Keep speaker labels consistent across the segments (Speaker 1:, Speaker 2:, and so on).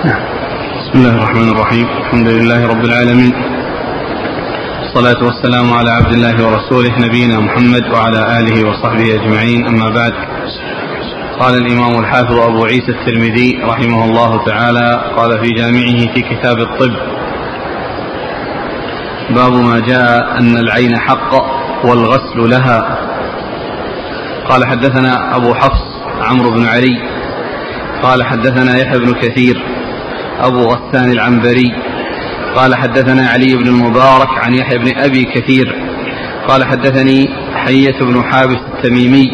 Speaker 1: بسم الله الرحمن الرحيم. الحمد لله رب العالمين. الصلاة والسلام على عبد الله ورسوله نبينا محمد وعلى آله وصحبه أجمعين. أما بعد قال الإمام الحافظ أبو عيسى الترمذي رحمه الله تعالى قال في جامعه في كتاب الطب باب ما جاء أن العين حق والغسل لها. قال حدثنا أبو حفص عمرو بن علي قال حدثنا يحيى بن كثير أبو غسان العنبري. قال حدثنا علي بن المبارك عن يحيى بن أبي كثير. قال حدثني حية بن حابس التميمي.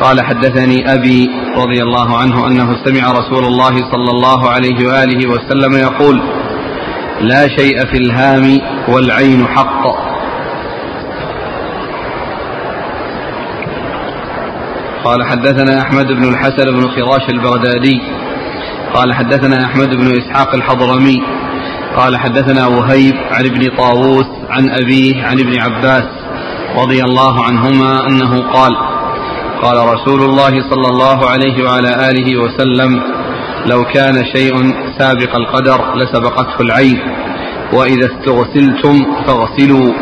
Speaker 1: قال حدثني أبي رضي الله عنه أنه سمع رسول الله صلى الله عليه وآله وسلم يقول لا شيء في الهام والعين حق. قال حدثنا أحمد بن الحسن بن خراش البغدادي. قال حدثنا أحمد بن إسحاق الحضرمي قال حدثنا وهيب عن ابن طاووس عن أبيه عن ابن عباس رضي الله عنهما أنه قال قال رسول الله صلى الله عليه وعلى آله وسلم لو كان شيء سابق القدر لسبقته العين وإذا استغسلتم فاغسلوا.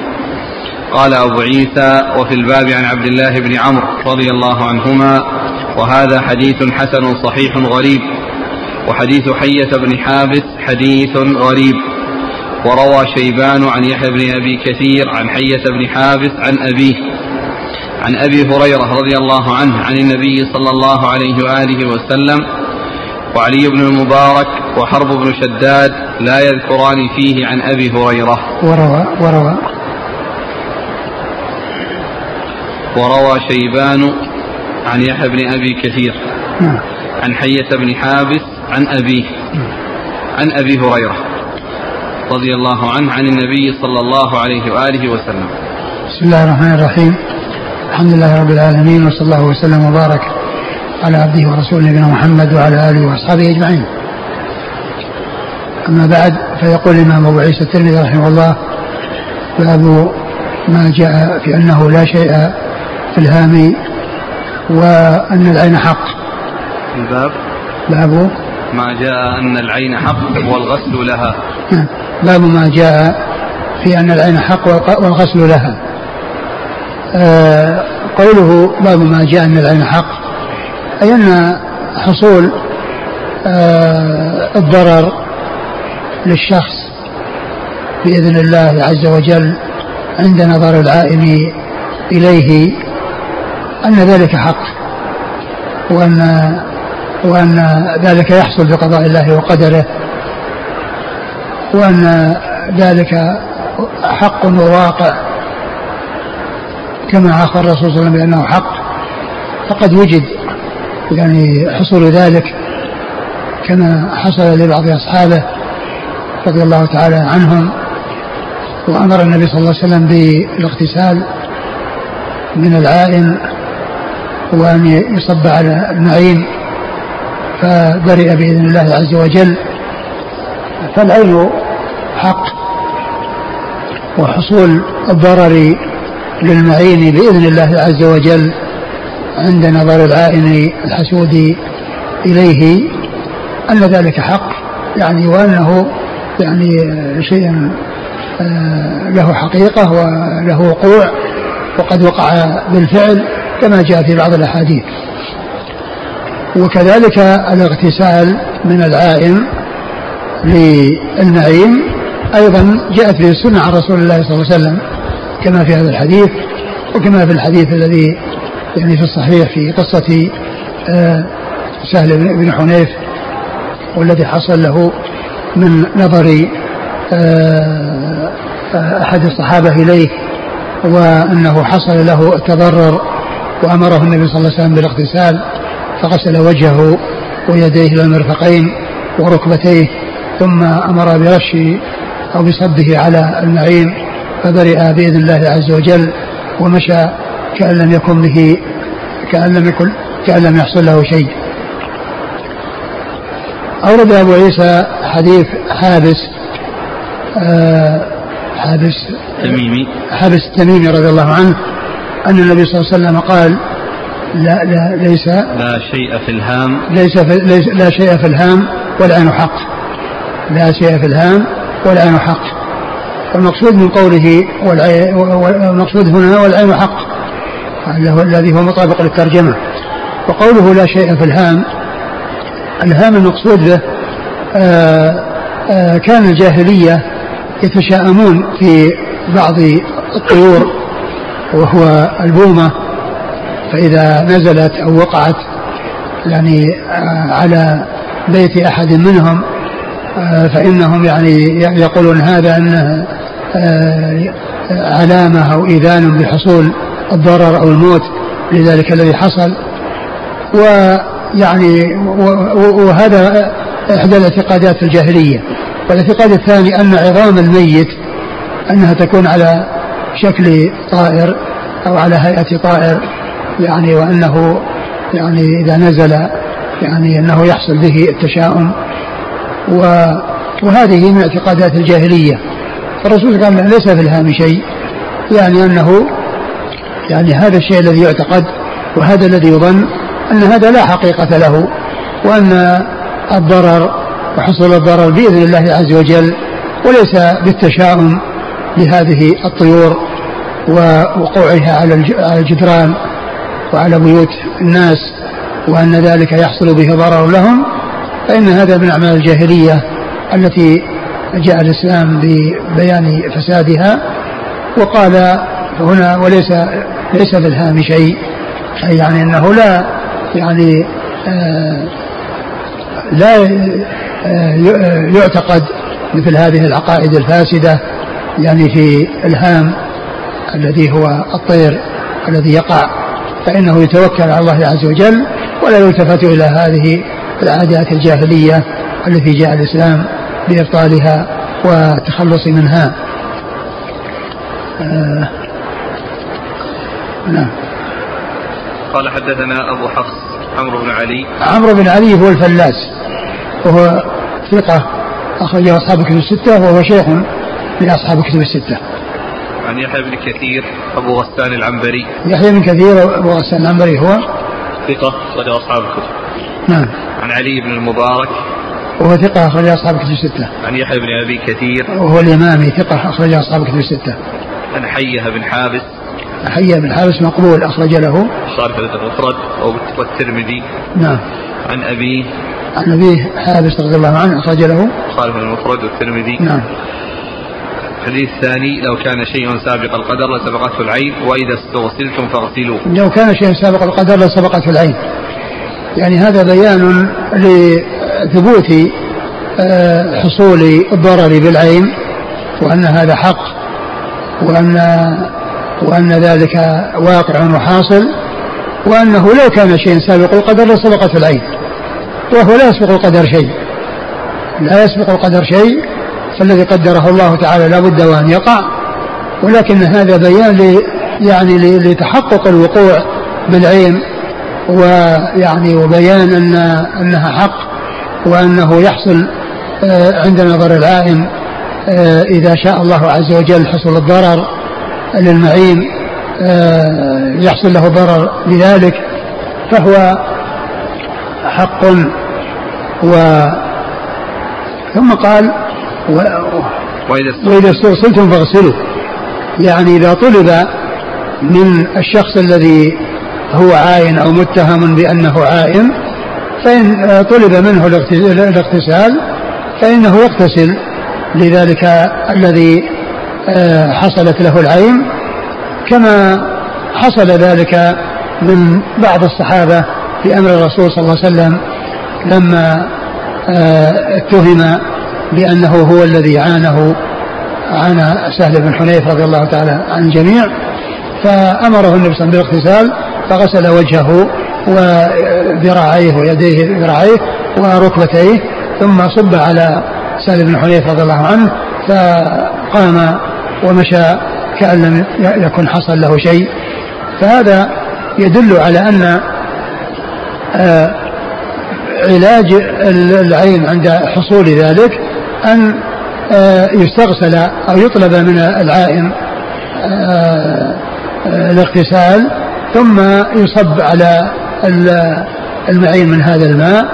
Speaker 1: قال أبو عيسى وفي الباب عن عبد الله بن عمرو رضي الله عنهما وهذا حديث حسن صحيح غريب وحديث حية بن حابس حديث غريب. وروى شيبان عن يحيى بن أبي كثير عن حية بن حابس عن أبيه. عن أبي هريرة رضي الله عنه عن النبي صلى الله عليه وآله وسلم. وعلي بن المبارك وحرب بن شداد لا يذكران فيه عن أبي هريرة.
Speaker 2: وروى وروى.
Speaker 1: وروى شيبان عن يحيى بن أبي كثير.
Speaker 2: نعم.
Speaker 1: عن حية بن حابس عن أبيه عن أبي هريرة رضي الله عنه عن النبي صلى الله عليه وآله وسلم
Speaker 2: بسم الله الرحمن الرحيم الحمد لله رب العالمين وصلى الله وسلم وبارك على عبده ورسوله نبينا محمد وعلى آله وأصحابه أجمعين. أما بعد فيقول الإمام أبو عيسى الترمذي رحمه الله باب ما جاء في أنه لا شيء في الهام وأن العين حق.
Speaker 1: الباب
Speaker 2: باب
Speaker 1: ما جاء أن العين حق والغسل لها.
Speaker 2: باب ما جاء في أن العين حق والغسل لها. آه قوله باب ما جاء أن العين حق أي أن حصول آه الضرر للشخص بإذن الله عز وجل عند نظر العائن إليه أن ذلك حق وأن وأن ذلك يحصل بقضاء الله وقدره وأن ذلك حق وواقع كما اخبر الرسول صلى الله عليه وسلم بأنه حق. فقد وجد يعني حصول ذلك كما حصل لبعض أصحابه رضي الله تعالى عنهم وأمر النبي صلى الله عليه وسلم بالاغتسال من العائن وأن يصب على النعيم. فبرئ بإذن الله عز وجل. فالعين حق وحصول الضرر للمعين بإذن الله عز وجل عند نظر العائن الحسود إليه. أن ذلك حق يعني وأنه يعني شيء له حقيقة وله وقوع وقد وقع بالفعل كما جاء في بعض الأحاديث. وكذلك الاغتسال من العائن للنعيم أيضا جاءت به السنة عن رسول الله صلى الله عليه وسلم كما في هذا الحديث وكما في الحديث الذي يعني في الصحيح في قصة سهل بن حنيف والذي حصل له من نظر أحد الصحابة إليه وأنه حصل له التضرر وأمره النبي صلى الله عليه وسلم بالاغتسال. فغسل وجهه ويديه إلى المرفقين وركبتيه ثم أمر برش أو بصبه على المعين فبرئ بإذن الله عز وجل ومشى كأن لم يكن به كأن لم يكن كأن لم يحصل له شيء. أورد أبو عيسى حديث حابس آه حابس
Speaker 1: تميمي.
Speaker 2: حابس التميمي رضي الله عنه أن النبي صلى الله عليه وسلم قال لا لا ليس
Speaker 1: لا شيء في الهام.
Speaker 2: ليس, في ليس لا شيء في الهام والعين حق. لا شيء في الهام والعين حق. والمقصود من قوله والمقصود هنا والعين حق. الذي هو مطابق للترجمة. وقوله لا شيء في الهام الهام المقصود به آه، آه، كان الجاهلية يتشاءمون في بعض الطيور وهو البومة. فإذا نزلت أو وقعت يعني آه، على بيت أحد منهم فإنهم يعني يقولون هذا أنه علامة أو إذان بحصول الضرر أو الموت لذلك الذي حصل. ويعني وهذا إحدى الاعتقادات الجاهلية. والاعتقاد الثاني أن عظام الميت أنها تكون على شكل طائر أو على هيئة طائر يعني وأنه يعني إذا نزل يعني أنه يحصل به التشاؤم وهذه من اعتقادات الجاهلية. الرسول قال ليس في الهام شيء يعني أنه يعني هذا الشيء الذي يعتقد وهذا الذي يظن أن هذا لا حقيقة له وأن الضرر وحصول الضرر بإذن الله عز وجل وليس بالتشاؤم لهذه الطيور ووقوعها على الجدران. وعلى بيوت الناس وأن ذلك يحصل به ضرر لهم فإن هذا من أعمال الجاهلية التي جاء الإسلام ببيان فسادها. وقال هنا وليس ليس في الهام شيء أي يعني أنه لا يعني آه لا آه يعتقد مثل هذه العقائد الفاسدة يعني في الهام الذي هو الطير الذي يقع فإنه يتوكل على الله عز وجل ولا يلتفت إلى هذه العادات الجاهلية التي جاء الإسلام بإبطالها والتخلص منها. آه
Speaker 1: نعم. قال حدثنا أبو حفص عمرو بن علي.
Speaker 2: عمرو بن علي هو الفلاس وهو ثقة أخرجه أصحاب كتب الستة وهو شيخ لأصحاب كتب الستة.
Speaker 1: عن يحيى بن كثير أبو غسان العنبري
Speaker 2: يحيى بن كثير أبو غسان العنبري هو
Speaker 1: ثقة أخرج أصحاب الكتب
Speaker 2: نعم
Speaker 1: عن علي بن المبارك
Speaker 2: وهو ثقة أخرج أصحاب كتب الستة.
Speaker 1: عن يحيى بن أبي كثير.
Speaker 2: وهو الإمامي ثقة أخرج أصحاب كتب الستة.
Speaker 1: عن حية بن حابس.
Speaker 2: حية بن حابس مقبول أخرج له.
Speaker 1: صار المفرد والترمذي.
Speaker 2: نعم.
Speaker 1: عن أبيه.
Speaker 2: عن أبيه حابس رضي الله عنه أخرج له.
Speaker 1: صار المفرد والترمذي.
Speaker 2: نعم.
Speaker 1: الحديث الثاني لو كان شيء سابق القدر لسبقته العين وإذا استغسلتم فاغسلوه.
Speaker 2: لو كان شيء سابق القدر لسبقته العين. يعني هذا بيان ثبوت آه، حصول الضرر بالعين وأن هذا حق وأن وأن ذلك واقع وحاصل وأنه لو كان شيء سابق القدر لسبقته العين وهو لا يسبق القدر شيء لا يسبق القدر شيء فالذي قدره الله تعالى لا بد وأن يقع. ولكن هذا بيان يعني لتحقق الوقوع بالعين ويعني وبيان أن أنها حق وأنه يحصل آه، عند نظر العائن آه، إذا شاء الله عز وجل حصل الضرر للمعين آه، يحصل له ضرر بذلك فهو حق و ثم قال و... وإذا استوصلتم فاغسلوا. يعني إذا طلب من الشخص الذي هو عاين أو متهم بأنه عائن فإن طلب منه الاغتسال فإنه يغتسل. لذلك الذي آه، حصلت له العين. كما حصل ذلك من بعض الصحابة في أمر الرسول صلى الله عليه وسلم لما آه، اتهم بأنه هو الذي عانه عانى سهل بن حنيف رضي الله تعالى عن الجميع فأمره النبي صلى الله عليه وسلم بالاغتسال فغسل وجهه وذراعيه ويديه ذراعيه وركبتيه ثم صب على سالم بن حنيف رضي الله عنه فقام ومشى كأن لم يكن حصل له شيء. فهذا يدل على أن آه، علاج العين عند حصول ذلك أن آه، يستغسل أو يطلب من العائن آه، الاغتسال ثم يصب على المعين من هذا الماء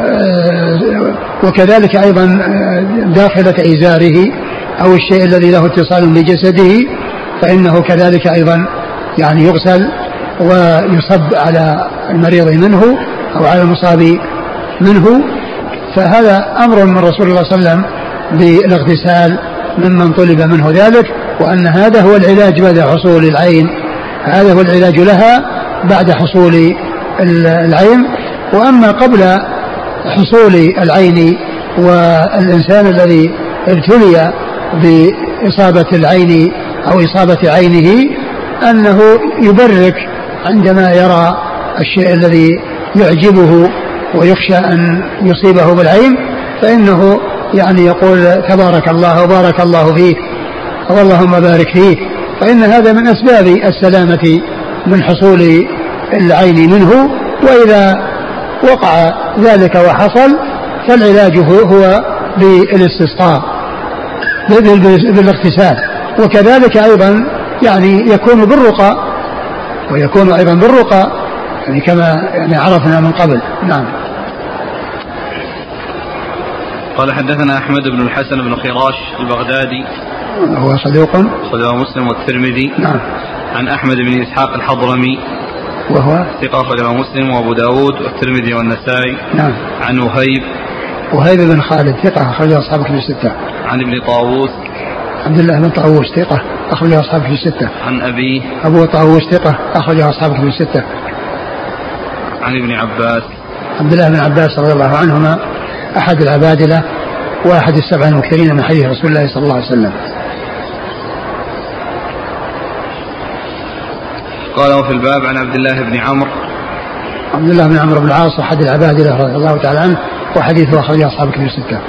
Speaker 2: آه، وكذلك أيضا داخلة إزاره أو الشيء الذي له اتصال بجسده فإنه كذلك أيضا يعني يغسل ويصب على المريض منه أو على المصاب منه. فهذا أمر من رسول الله صلى الله عليه وسلم بالاغتسال ممن طلب منه ذلك وأن هذا هو العلاج بعد حصول العين. هذا هو العلاج لها بعد حصول العين. وأما قبل حصول العين والإنسان الذي ابتلي بإصابة العين أو إصابة عينه أنه يبرك عندما يرى الشيء الذي يعجبه ويخشى أن يصيبه بالعين فإنه يعني يقول تبارك الله وبارك الله فيك واللهم بارك فيه فإن هذا من أسباب السلامة من حصول العين منه وإذا وقع ذلك وحصل فالعلاج هو بالاستسقاء بالاغتسال. وكذلك أيضا يعني يكون بالرقى ويكون أيضا بالرقى يعني كما يعني عرفنا من قبل. نعم.
Speaker 1: قال حدثنا أحمد بن الحسن بن خراش البغدادي.
Speaker 2: هو صدوق
Speaker 1: صدوق مسلم والترمذي.
Speaker 2: نعم.
Speaker 1: عن أحمد بن إسحاق الحضرمي.
Speaker 2: وهو؟
Speaker 1: ثقة أخرجه مسلم وأبو داود والترمذي والنسائي.
Speaker 2: نعم.
Speaker 1: عن وهيب.
Speaker 2: وهيب بن خالد ثقة أخرجه أصحاب كتب الستة.
Speaker 1: عن ابن طاووس.
Speaker 2: عبد الله بن طاووس ثقة أخرجه أصحاب كتب الستة.
Speaker 1: عن أبيه
Speaker 2: أبو طاووس ثقة أخرجه أصحاب كتب الستة.
Speaker 1: عن ابن عباس.
Speaker 2: عبد الله بن عباس رضي الله عنهما. أحد العبادلة وأحد السبع المكثرين من حديث رسول الله صلى الله عليه وسلم.
Speaker 1: قال وفي الباب عن عبد الله بن عمرو.
Speaker 2: عبد الله بن عمرو بن العاص أحد العبادلة رضي الله تعالى عنه وحديثه أخرجه أصحاب الكتب الستة.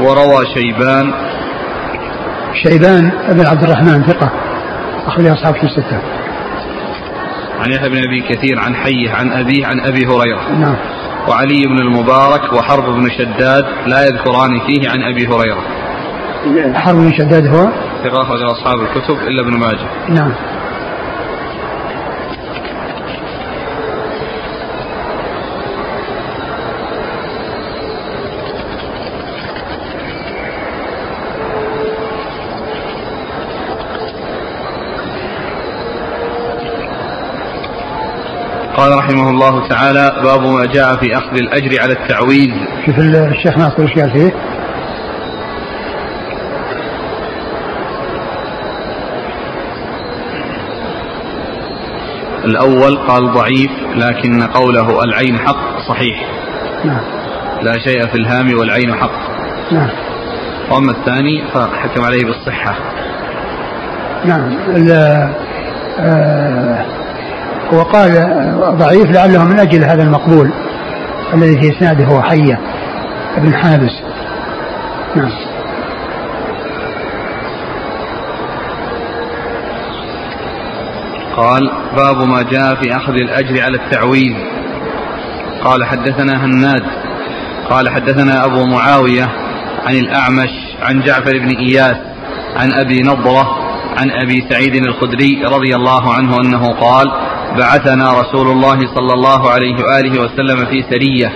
Speaker 1: وروى شيبان.
Speaker 2: شيبان بن عبد الرحمن ثقة أخرجه أصحاب الكتب الستة.
Speaker 1: عن يحيى بن أبي كثير عن حيه عن أبيه عن أبي هريرة.
Speaker 2: نعم.
Speaker 1: وعلي بن المبارك وحرب بن شداد لا يذكران فيه عن أبي هريرة.
Speaker 2: حرب بن شداد هو؟
Speaker 1: ثقة أصحاب الكتب إلا ابن ماجه.
Speaker 2: نعم
Speaker 1: قال رحمه الله تعالى باب ما جاء في أخذ الأجر على التعويذ.
Speaker 2: شوف الشيخ ناصر إيش قال فيه؟
Speaker 1: الأول قال ضعيف لكن قوله العين حق صحيح.
Speaker 2: نعم.
Speaker 1: لا شيء في الهام والعين حق.
Speaker 2: نعم.
Speaker 1: وأما الثاني فحكم عليه بالصحة.
Speaker 2: نعم. آه وقال ضعيف لعله من أجل هذا المقبول الذي في إسناده هو حية ابن حابس. نعم.
Speaker 1: قال باب ما جاء في أخذ الأجر على التعويذ قال حدثنا هناد. قال حدثنا أبو معاوية عن الأعمش عن جعفر بن إياس عن أبي نضرة عن أبي سعيد الخدري رضي الله عنه أنه قال بعثنا رسول الله صلى الله عليه وآله وسلم في سرية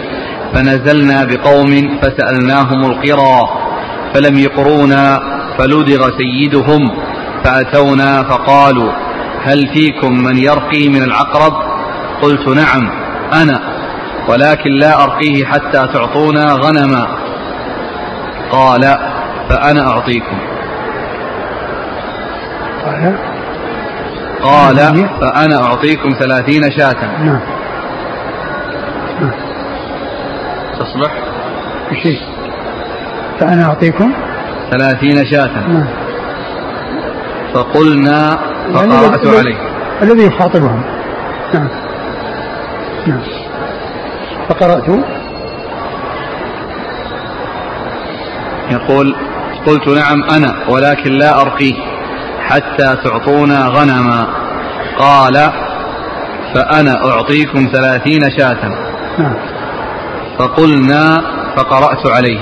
Speaker 1: فنزلنا بقوم فسألناهم القرى فلم يقرونا فلدغ سيدهم فأتونا فقالوا هل فيكم من يرقي من العقرب؟ قلت نعم أنا ولكن لا أرقيه حتى تعطونا غنما. قال فأنا أعطيكم. قال فأنا أعطيكم ثلاثين شاة.
Speaker 2: نعم.
Speaker 1: تصلح
Speaker 2: شيء. فأنا أعطيكم؟
Speaker 1: ثلاثين شاة.
Speaker 2: نعم.
Speaker 1: فقلنا فقرأت
Speaker 2: يعني
Speaker 1: عليه.
Speaker 2: الذي يخاطبهم. نعم. نعم. فقرأت.
Speaker 1: يقول قلت نعم أنا ولكن لا أرقيه. حتى تعطونا غنما. قال فأنا أعطيكم ثلاثين شاة.
Speaker 2: نعم.
Speaker 1: فقلنا فقرأت عليه.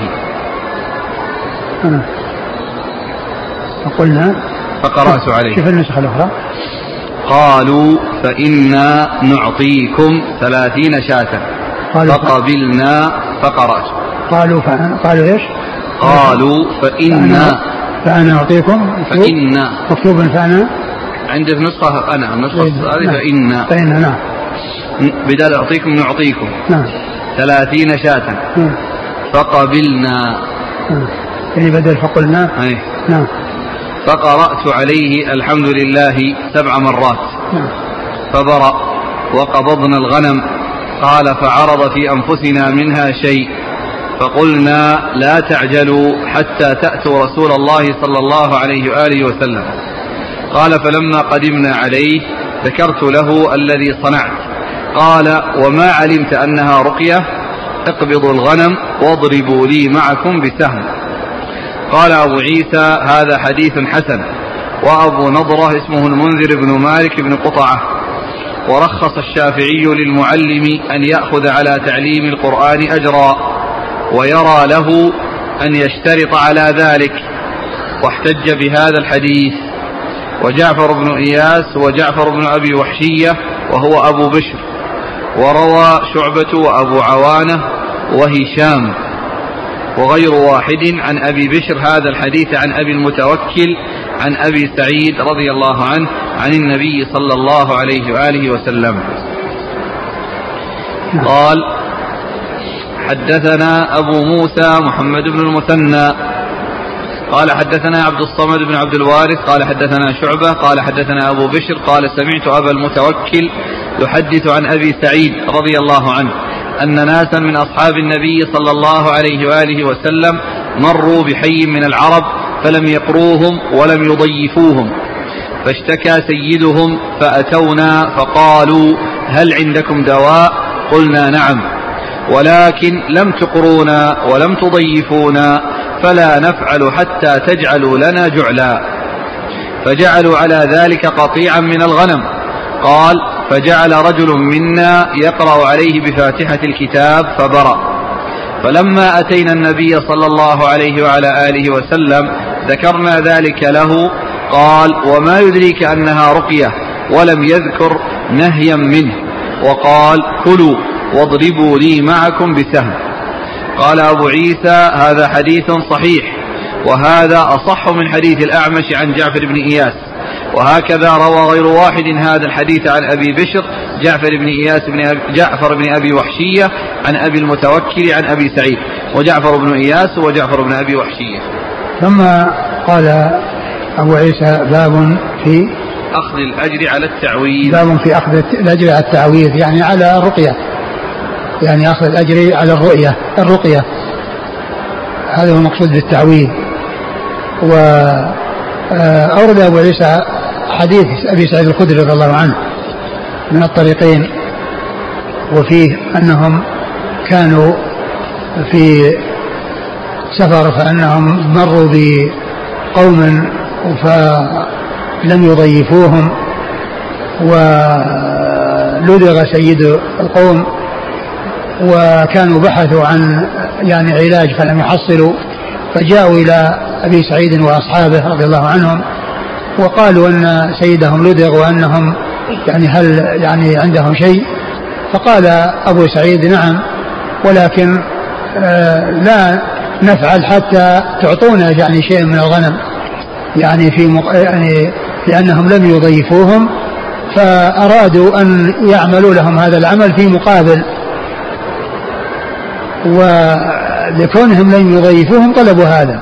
Speaker 2: نعم. فقلنا
Speaker 1: فقرأت عليه.
Speaker 2: كيف النسخة الأخرى؟
Speaker 1: قالوا فإنا نعطيكم ثلاثين شاة. فقبلنا فقرأت.
Speaker 2: قالوا فأنا قالوا إيش؟
Speaker 1: قالوا فإنا
Speaker 2: فأنا أعطيكم
Speaker 1: فإنا
Speaker 2: مكتوب فأنا.
Speaker 1: عندي في نسخة أنا النسخة
Speaker 2: إيه،
Speaker 1: هذه
Speaker 2: نعم.
Speaker 1: فإنا
Speaker 2: فإنا نعم.
Speaker 1: بدال أعطيكم نعطيكم.
Speaker 2: نعم.
Speaker 1: ثلاثين شاة.
Speaker 2: نعم.
Speaker 1: فقبلنا.
Speaker 2: نعم. يعني بدل فقلنا.
Speaker 1: أي.
Speaker 2: نعم.
Speaker 1: فقرأت عليه الحمد لله سبع مرات.
Speaker 2: نعم.
Speaker 1: فبرأ وقبضنا الغنم. قال فعرض في أنفسنا منها شيء. فقلنا لا تعجلوا حتى تأتوا رسول الله صلى الله عليه وآله وسلم. قال فلما قدمنا عليه ذكرت له الذي صنعت. قال وما علمت أنها رقية؟ اقبضوا الغنم واضربوا لي معكم بسهم. قال أبو عيسى هذا حديث حسن. وأبو نضرة اسمه المنذر بن مالك بن قطعة. ورخص الشافعي للمعلم أن يأخذ على تعليم القرآن أجرا. ويرى له أن يشترط على ذلك واحتج بهذا الحديث. وجعفر بن إياس وجعفر بن أبي وحشية وهو أبو بشر وروى شعبة وأبو عوانة وهشام. وغير واحد عن أبي بشر هذا الحديث عن أبي المتوكل عن أبي سعيد رضي الله عنه عن النبي صلى الله عليه وآله وسلم. قال حدثنا أبو موسى محمد بن المثنى. قال حدثنا عبد الصمد بن عبد الوارث قال حدثنا شعبة قال حدثنا أبو بشر قال سمعت أبا المتوكل يحدث عن أبي سعيد رضي الله عنه أن ناسا من أصحاب النبي صلى الله عليه وآله وسلم مروا بحي من العرب فلم يقروهم ولم يضيفوهم. فاشتكى سيدهم فأتونا فقالوا هل عندكم دواء؟ قلنا نعم. ولكن لم تقرونا ولم تضيفونا فلا نفعل حتى تجعلوا لنا جعلا. فجعلوا على ذلك قطيعا من الغنم. قال فجعل رجل منا يقرأ عليه بفاتحة الكتاب فبرأ. فلما أتينا النبي صلى الله عليه وعلى آله وسلم ذكرنا ذلك له قال وما يدريك أنها رقية ولم يذكر نهيا منه. وقال كلوا. واضربوا لي معكم بسهم. قال أبو عيسى هذا حديث صحيح وهذا أصح من حديث الأعمش عن جعفر بن إياس. وهكذا روى غير واحد هذا الحديث عن أبي بشر جعفر بن إياس بن أبي جعفر بن أبي وحشية عن أبي المتوكل عن أبي سعيد وجعفر بن إياس وجعفر بن أبي وحشية.
Speaker 2: ثم قال أبو عيسى باب في
Speaker 1: أخذ الأجر على التعويذ.
Speaker 2: باب في أخذ الأجر على التعويذ يعني على الرقية يعني أخذ الأجر على الرؤية الرقية. هذا هو المقصود بالتعويذ وأورد أبو عيسى حديث أبي سعيد الخدري رضي الله عنه من الطريقين وفيه أنهم كانوا في سفر فأنهم مروا بقوم فلم يضيفوهم ولدغ سيد القوم وكانوا بحثوا عن يعني علاج فلم يحصلوا فجاءوا إلى أبي سعيد وأصحابه رضي الله عنهم وقالوا أن سيدهم لدغ وأنهم يعني هل يعني عندهم شيء فقال أبو سعيد نعم ولكن آه لا نفعل حتى تعطونا يعني شيء من الغنم يعني في مق... يعني لأنهم لم يضيفوهم فأرادوا أن يعملوا لهم هذا العمل في مقابل ولكونهم لم يضيفوهم طلبوا هذا.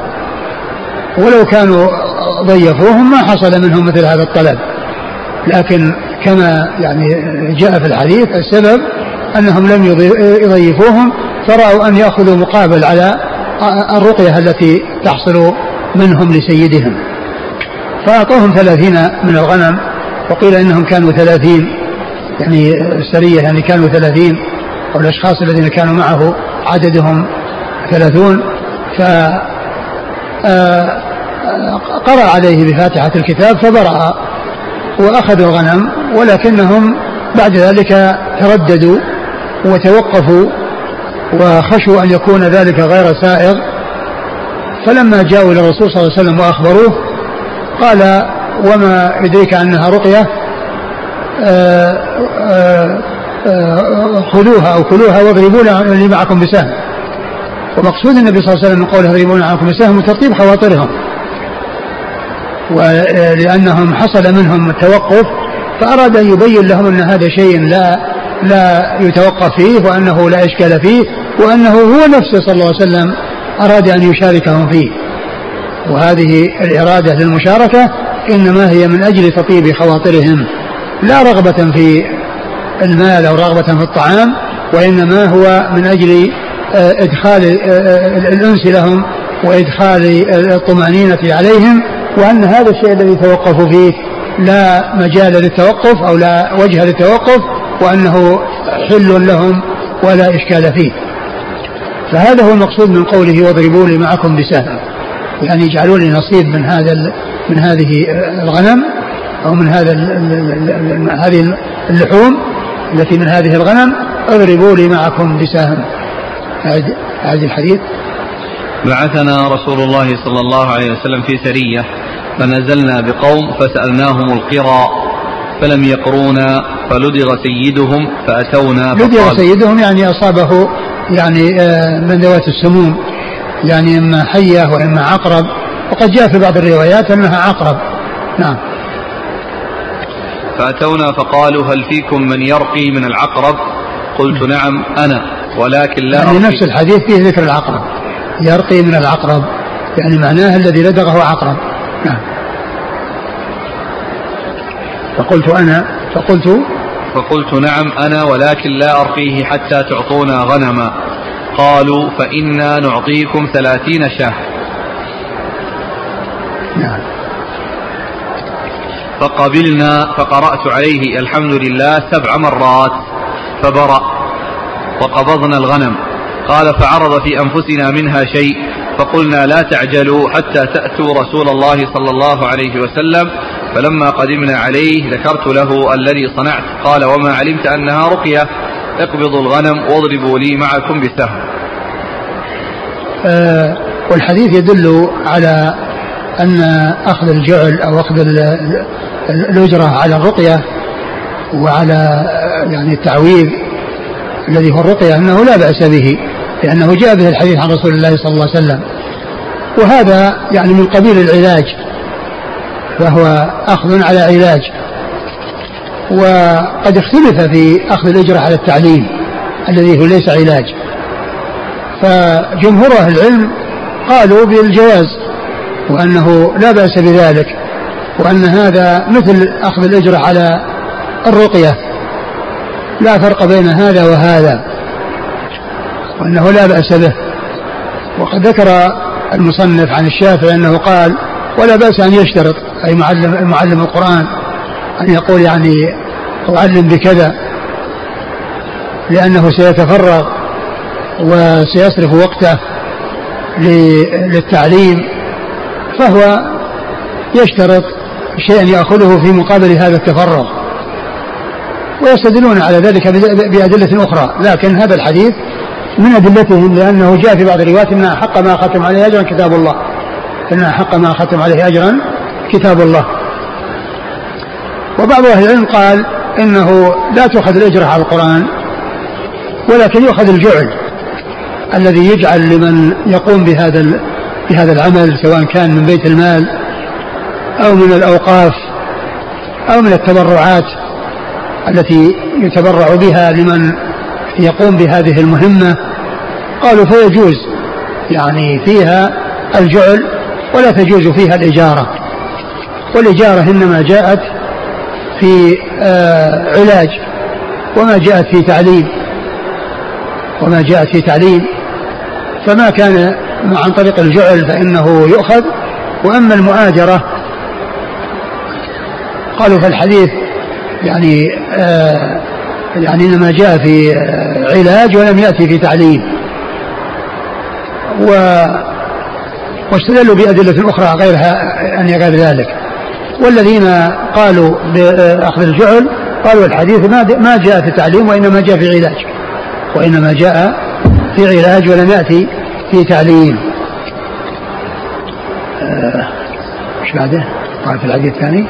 Speaker 2: ولو كانوا ضيفوهم ما حصل منهم مثل هذا الطلب. لكن كما يعني جاء في الحديث السبب أنهم لم يضيفوهم فرأوا أن يأخذوا مقابل على الرقية التي تحصل منهم لسيدهم. فأعطوهم ثلاثين من الغنم وقيل إنهم كانوا ثلاثين يعني السرية يعني كانوا ثلاثين أو الأشخاص الذين كانوا معه عددهم ثلاثون ف قرأ عليه بفاتحة الكتاب فبرأ وأخذوا الغنم ولكنهم بعد ذلك ترددوا وتوقفوا وخشوا أن يكون ذلك غير سائغ. فلما جاءوا إلى الرسول صلى الله عليه وسلم وأخبروه قال وما يدريك أنها رقية؟ آه، آه، آه، خذوها أو كلوها واضربوا لي معكم بسهم. ومقصود النبي صلى الله عليه وسلم من قوله اضربوا معكم بسهم تطيب خواطرهم. ولأنهم حصل منهم التوقف فأراد أن يبين لهم أن هذا شيء لا لا يتوقف فيه وأنه لا إشكال فيه وأنه هو نفسه صلى الله عليه وسلم أراد أن يشاركهم فيه. وهذه الإرادة للمشاركة إنما هي من أجل تطيب خواطرهم لا رغبة في المال أو رغبة في الطعام وإنما هو من أجل آه، إدخال آه، آه، الأنس لهم وإدخال الطمأنينة عليهم وأن هذا الشيء الذي توقفوا فيه لا مجال للتوقف أو لا وجه للتوقف وأنه حل لهم ولا إشكال فيه. فهذا هو المقصود من قوله واضربوا لي معكم بسهم يعني اجعلوا لي نصيب من هذا من هذه الغنم أو من هذا هذه اللحوم التي من هذه الغنم اضربوا لي معكم بسهم هذا الحديث.
Speaker 1: بعثنا رسول الله صلى الله عليه وسلم في سرية فنزلنا بقوم فسألناهم القرى فلم يقرونا فلدغ سيدهم فأتونا
Speaker 2: لدغ سيدهم يعني أصابه يعني آه، من ذوات السموم يعني إما حية وإما عقرب. وقد جاء في بعض الروايات أنها عقرب. نعم.
Speaker 1: فأتونا فقالوا هل فيكم من يرقي من العقرب؟ قلت نعم أنا ولكن لا
Speaker 2: يعني نفس الحديث فيه ذكر العقرب. يرقي من العقرب يعني معناه الذي لدغه عقرب. نعم. فقلت أنا فقلت
Speaker 1: فقلت نعم أنا ولكن لا أرقيه حتى تعطونا غنما. قالوا فإنا نعطيكم ثلاثين شاة. نعم. فقبلنا فقرأت عليه الحمد لله سبع مرات فبرأ وقبضنا الغنم. قال فعرض في أنفسنا منها شيء فقلنا لا تعجلوا حتى تأتوا رسول الله صلى الله عليه وسلم. فلما قدمنا عليه ذكرت له الذي صنعت. قال وما علمت أنها رقية. اقبضوا الغنم واضربوا لي معكم بسهم.
Speaker 2: آه والحديث يدل على أن أخذ الجعل أو أخذ الأجرة على الرقية وعلى يعني التعويذ الذي هو الرقية أنه لا بأس به لأنه جاء به الحديث عن رسول الله صلى الله عليه وسلم. وهذا يعني من قبيل العلاج فهو أخذ على علاج. وقد اختلف في أخذ الأجرة على التعليم الذي هو ليس علاج. فجمهور أهل العلم قالوا بالجواز. وأنه لا بأس بذلك وأن هذا مثل أخذ الأجرة على الرقية. لا فرق بين هذا وهذا وأنه لا بأس به. وقد ذكر المصنف عن الشافعي أنه قال ولا بأس أن يشترط أي معلم معلم القرآن أن يقول يعني أعلم بكذا لأنه سيتفرغ وسيصرف وقته للتعليم فهو يشترط شيئا يأخذه في مقابل هذا التفرغ. ويستدلون على ذلك بأدلة أخرى. لكن هذا الحديث من أدلتهم لأنه جاء في بعض الروايات أن حق ما ختم عليه أجرا كتاب الله. أن حق ما ختم عليه أجرا كتاب الله. وبعض أهل العلم قال إنه لا تؤخذ الأجرة على القرآن ولكن يؤخذ الجعل الذي يجعل لمن يقوم بهذا بهذا العمل سواء كان من بيت المال أو من الأوقاف أو من التبرعات التي يتبرع بها لمن يقوم بهذه المهمة. قالوا فيجوز يعني فيها الجعل ولا تجوز فيها الإجارة. والإجارة إنما جاءت في آه علاج وما جاءت في تعليم وما جاءت في تعليم. فما كان عن طريق الجعل فإنه يؤخذ. وأما المؤاجرة قالوا في الحديث يعني آه يعني إنما جاء في آه علاج ولم يأتي في تعليم. و واستدلوا بأدلة أخرى غيرها أن غير ذلك. والذين قالوا بأخذ الجعل قالوا الحديث ما ما جاء في تعليم وإنما جاء في علاج. وإنما جاء في علاج ولم يأتي في تعليم إيش آه بعده؟ قال في الحديث الثاني.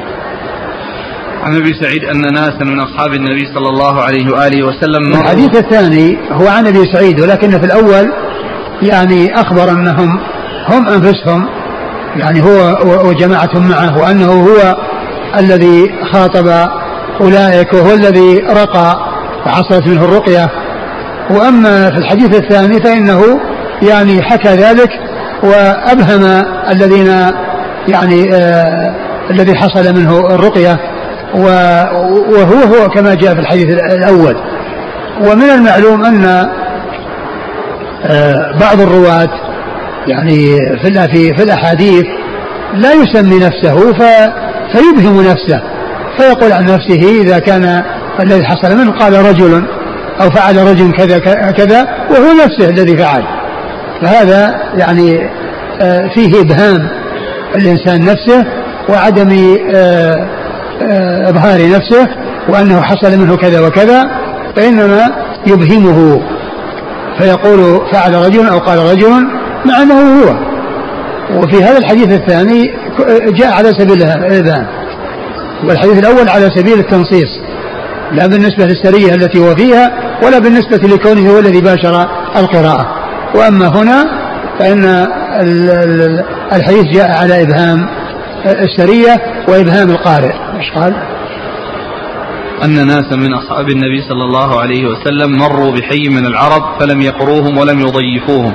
Speaker 1: عن أبي سعيد أن ناسا من أصحاب النبي صلى الله عليه وآله وسلم
Speaker 2: الحديث الثاني هو عن أبي سعيد ولكن في الأول يعني أخبر أنهم هم أنفسهم يعني هو وجماعة معه وأنه هو الذي خاطب أولئك وهو الذي رقى وحصلت منه الرقية. وأما في الحديث الثاني فإنه يعني حكى ذلك وأبهم الذين يعني آه الذي حصل منه الرقية وهو هو كما جاء في الحديث الأول. ومن المعلوم أن آه، بعض الرواة يعني في في الأحاديث لا يسمي نفسه فيبهم نفسه فيقول عن نفسه إذا كان الذي حصل منه قال رجل أو فعل رجل كذا كذا وهو نفسه الذي فعل. فهذا يعني آه، فيه إبهام الإنسان نفسه وعدم آه، آه، إظهار نفسه وأنه حصل منه كذا وكذا فإنما يبهمه. فيقول فعل رجل أو قال رجل مع أنه هو. وفي هذا الحديث الثاني جاء على سبيل الإبهام. والحديث الأول على سبيل التنصيص. لا بالنسبة للسرية التي هو فيها ولا بالنسبة لكونه هو الذي باشر القراءة. وأما هنا فإن الحديث جاء على إبهام السرية وإبهام القارئ. إيش قال؟
Speaker 1: أن ناسا من أصحاب النبي صلى الله عليه وسلم مروا بحي من العرب فلم يقروهم ولم يضيفوهم.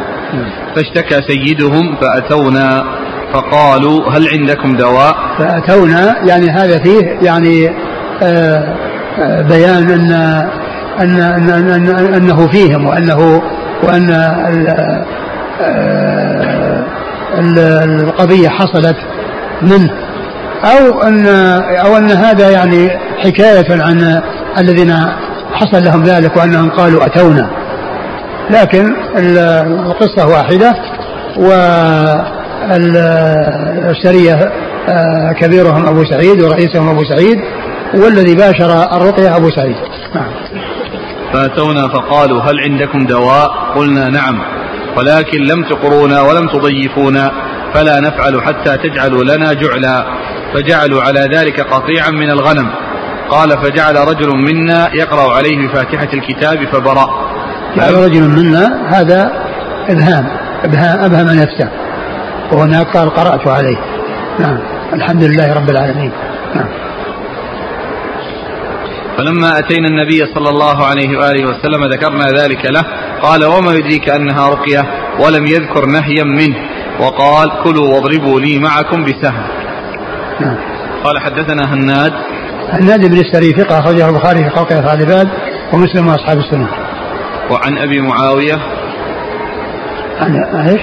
Speaker 1: فاشتكى سيدهم فأتونا فقالوا هل عندكم دواء؟
Speaker 2: فأتونا يعني هذا فيه يعني آه، آه، بيان أن, أن, أن, أن أنه فيهم وأنه وأن آه، القضية حصلت منه. أو أن أو أن هذا يعني حكاية عن الذين حصل لهم ذلك وأنهم قالوا أتونا. لكن القصة واحدة والسرية آه، كبيرهم أبو سعيد ورئيسهم أبو سعيد والذي باشر الرقية أبو سعيد. نعم.
Speaker 1: فأتونا فقالوا هل عندكم دواء قلنا نعم ولكن لم تقرونا ولم تضيفونا فلا نفعل حتى تجعلوا لنا جعلا فجعلوا على ذلك قطيعا من الغنم قال فجعل رجل منا يقرأ عليه بفاتحة الكتاب فبرأ
Speaker 2: جعل رجل منا هذا إبهام إبهام, أبهم نفسه وهناك قال قرأت عليه. نعم. الحمد لله رب العالمين. نعم.
Speaker 1: فلما أتينا النبي صلى الله عليه وآله وسلم ذكرنا ذلك له قال وما يدريك أنها رقية؟ ولم يذكر نهيا منه. وقال كلوا واضربوا لي معكم بسهم. نعم. قال حدثنا هناد.
Speaker 2: هناد بن السري ثقة أخرجه البخاري في خلق أفعال العباد ومسلم وأصحاب السنة.
Speaker 1: وعن أبي معاوية.
Speaker 2: عن إيش؟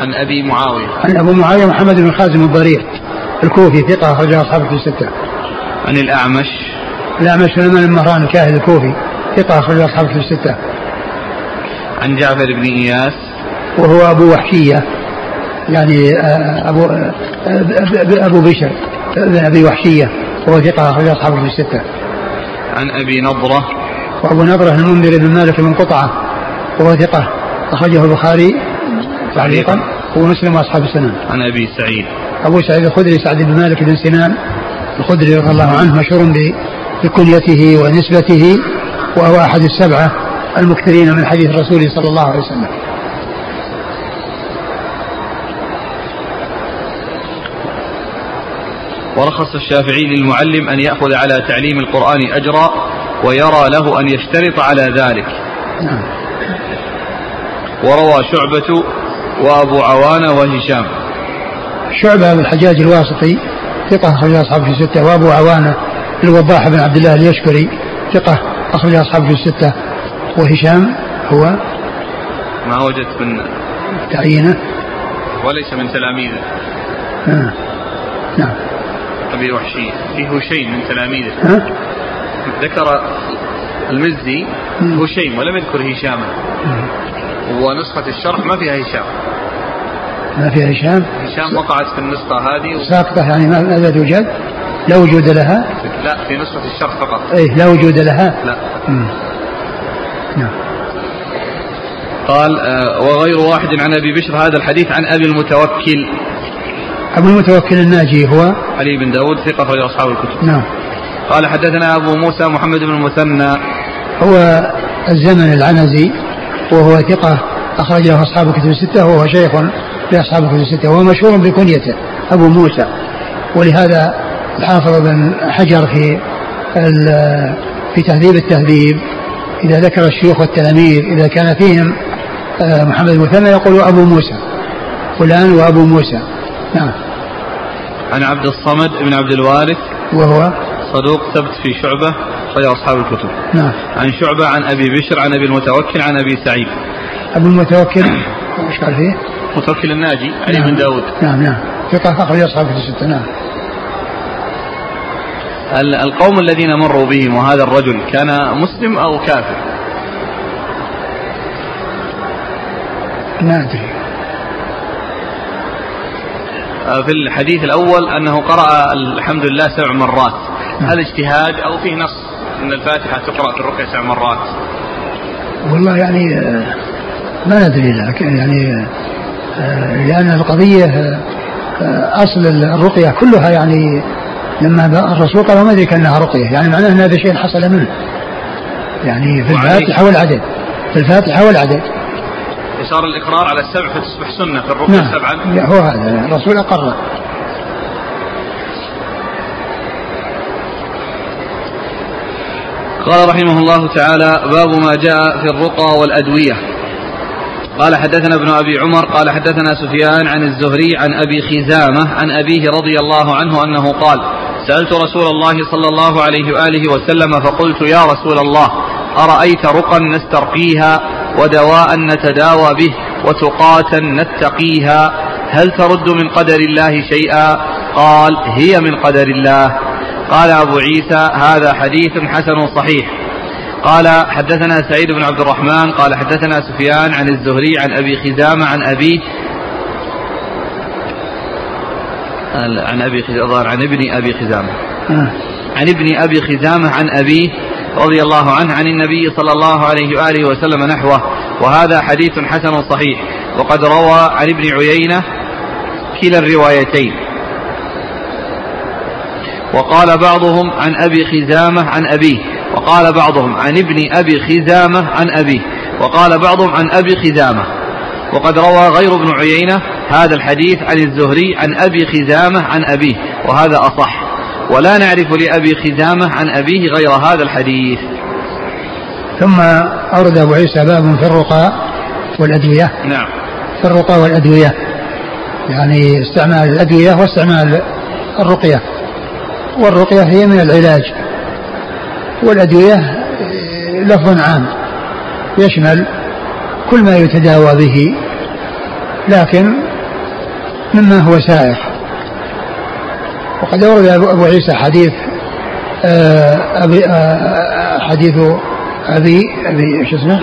Speaker 1: عن أبي معاوية.
Speaker 2: عن أبو معاوية محمد بن خازم الضرير الكوفي ثقة أخرجه أصحابه في الستة.
Speaker 1: عن الأعمش.
Speaker 2: الأعمش سليمان المهران الكاهل الكوفي ثقة أخرجه أصحابه في الستة.
Speaker 1: عن جعفر بن إياس.
Speaker 2: وهو أبو وحشية يعني آه، أبو آه، أبو بشر بن أبي وحشية وهو ثقة أخرج أصحابه في الستة.
Speaker 1: عن أبي نضرة.
Speaker 2: وأبو نضرة المنذر بن مالك بن قطعة وهو ثقة أخرجه البخاري تعليقا ومسلم وأصحاب السنن.
Speaker 1: عن أبي سعيد.
Speaker 2: أبو سعيد الخدري سعد بن مالك بن سنان الخدري رضي الله عنه مشهور بكنيته ونسبته وهو أحد السبعة المكثرين من حديث الرسول صلى الله عليه وسلم.
Speaker 1: ورخص الشافعي للمعلم أن يأخذ على تعليم القرآن أجرا ويرى له أن يشترط على ذلك نعم. وروى شعبة وأبو عوانة وهشام
Speaker 2: شعبة بن الحجاج الواسطي ثقة أخرج أصحابه في الستة وأبو عوانة الوضاح بن عبد الله اليشكري ثقة أخرج أصحابه في الستة. وهشام هو؟
Speaker 1: ما وجدت من
Speaker 2: تعيينه.
Speaker 1: وليس من تلاميذه.
Speaker 2: نعم نعم.
Speaker 1: أبي وحشي. في هشيم من تلاميذه. ذكر المزي هشيم ولم يذكر هشاما. ونسخة الشرح ما فيها هشام.
Speaker 2: ما فيها هشام؟
Speaker 1: هشام وقعت في النسخة هذه و...
Speaker 2: ساقطة يعني ماذا توجد؟ لا وجود لها؟
Speaker 1: لا في نسخة الشرح فقط.
Speaker 2: إيه لا وجود لها؟
Speaker 1: لا. نعم. قال آه وغير واحد عن أبي بشر هذا الحديث عن أبي المتوكل.
Speaker 2: أبو المتوكل الناجي هو؟
Speaker 1: علي بن داود ثقة أخرج أصحاب الكتب.
Speaker 2: نعم.
Speaker 1: قال حدثنا أبو موسى محمد بن المثنى.
Speaker 2: هو الزمن العنزي وهو ثقة أخرج له أصحاب الكتب الستة وهو شيخ لأصحاب الكتب الستة وهو مشهور بكنيته أبو موسى. ولهذا الحافظ بن حجر في في تهذيب التهذيب. إذا ذكر الشيوخ والتلاميذ إذا كان فيهم آه، محمد المثنى يقول أبو موسى. فلان وأبو موسى. نعم.
Speaker 1: عن عبد الصمد بن عبد الوارث.
Speaker 2: وهو؟
Speaker 1: صدوق ثبت في شعبة أخرج أصحاب الكتب.
Speaker 2: نعم.
Speaker 1: عن شعبة عن أبي بشر عن أبي المتوكل عن أبي سعيد.
Speaker 2: أبو المتوكل إيش قال فيه؟
Speaker 1: متوكل الناجي علي
Speaker 2: نعم.
Speaker 1: بن داود.
Speaker 2: نعم نعم. ثقة أخرج أصحاب الكتب الستة نعم.
Speaker 1: القوم الذين مروا بهم وهذا الرجل كان مسلم أو كافر؟
Speaker 2: ما أدري.
Speaker 1: آه، في الحديث الأول أنه قرأ الحمد لله سبع مرات.
Speaker 2: نعم.
Speaker 1: هل اجتهاد أو فيه نص أن الفاتحة تقرأ في الركعة سبع مرات؟
Speaker 2: والله يعني آه، ما ندري لكن يعني آه، لأن القضية أصل الرقية كلها يعني لما الرسول قال ما ادري كانها رقية. يعني معناه أن هذا شيء حصل منه. يعني في الفاتحة والعدد. في الفاتحة والعدد.
Speaker 1: صار الإقرار على السبع فتصبح سنة في الركن
Speaker 2: نعم.
Speaker 1: سبعا.
Speaker 2: هو هذا. الرسول أقر.
Speaker 1: قال رحمه الله تعالى باب ما جاء في الرقى والأدوية. قال حدثنا ابن أبي عمر قال حدثنا سفيان عن الزهري عن أبي خزامة عن أبيه رضي الله عنه أنه قال سألت رسول الله صلى الله عليه وآله وسلم فقلت يا رسول الله أرأيت رقا نسترقيها ودواء نتداوى به وتقاتا نتقيها؟ هل ترد من قدر الله شيئا؟ قال هي من قدر الله. قال أبو عيسى هذا حديث حسن صحيح. قال حدثنا سعيد بن عبد الرحمن قال حدثنا سفيان عن الزهري عن أبي خزامة عن أبيه عن أبي خزامه عن ابن أبي خزامة.
Speaker 2: آه.
Speaker 1: عن ابن أبي خزامة عن ابيه رضي الله عنه عن النبي صلى الله عليه وآله وسلم نحوه. وهذا حديث حسن صحيح. وقد روى عن ابن عيينة كلا الروايتين. وقال بعضهم عن أبي خزامة عن أبيه. وقال بعضهم عن ابن أبي خزامة عن أبيه. وقال بعضهم عن أبي خزامة. وقد روى غير ابن عيينة هذا الحديث عن الزهري عن أبي خزامة عن أبيه وهذا أصح. ولا نعرف لأبي خزامة عن أبيه غير هذا الحديث.
Speaker 2: ثم أورد أبو عيسى باب في الرقى والأدوية.
Speaker 1: نعم.
Speaker 2: في الرقى والأدوية. يعني استعمال الأدوية واستعمال الرقية. والرقية هي من العلاج. والأدوية لفظ عام. يشمل كل ما يتداوى به. لكن مما هو سائر وقد أورد أبو عيسى حديث آه، أبي آه، حديث أبي أبي شو اسمه؟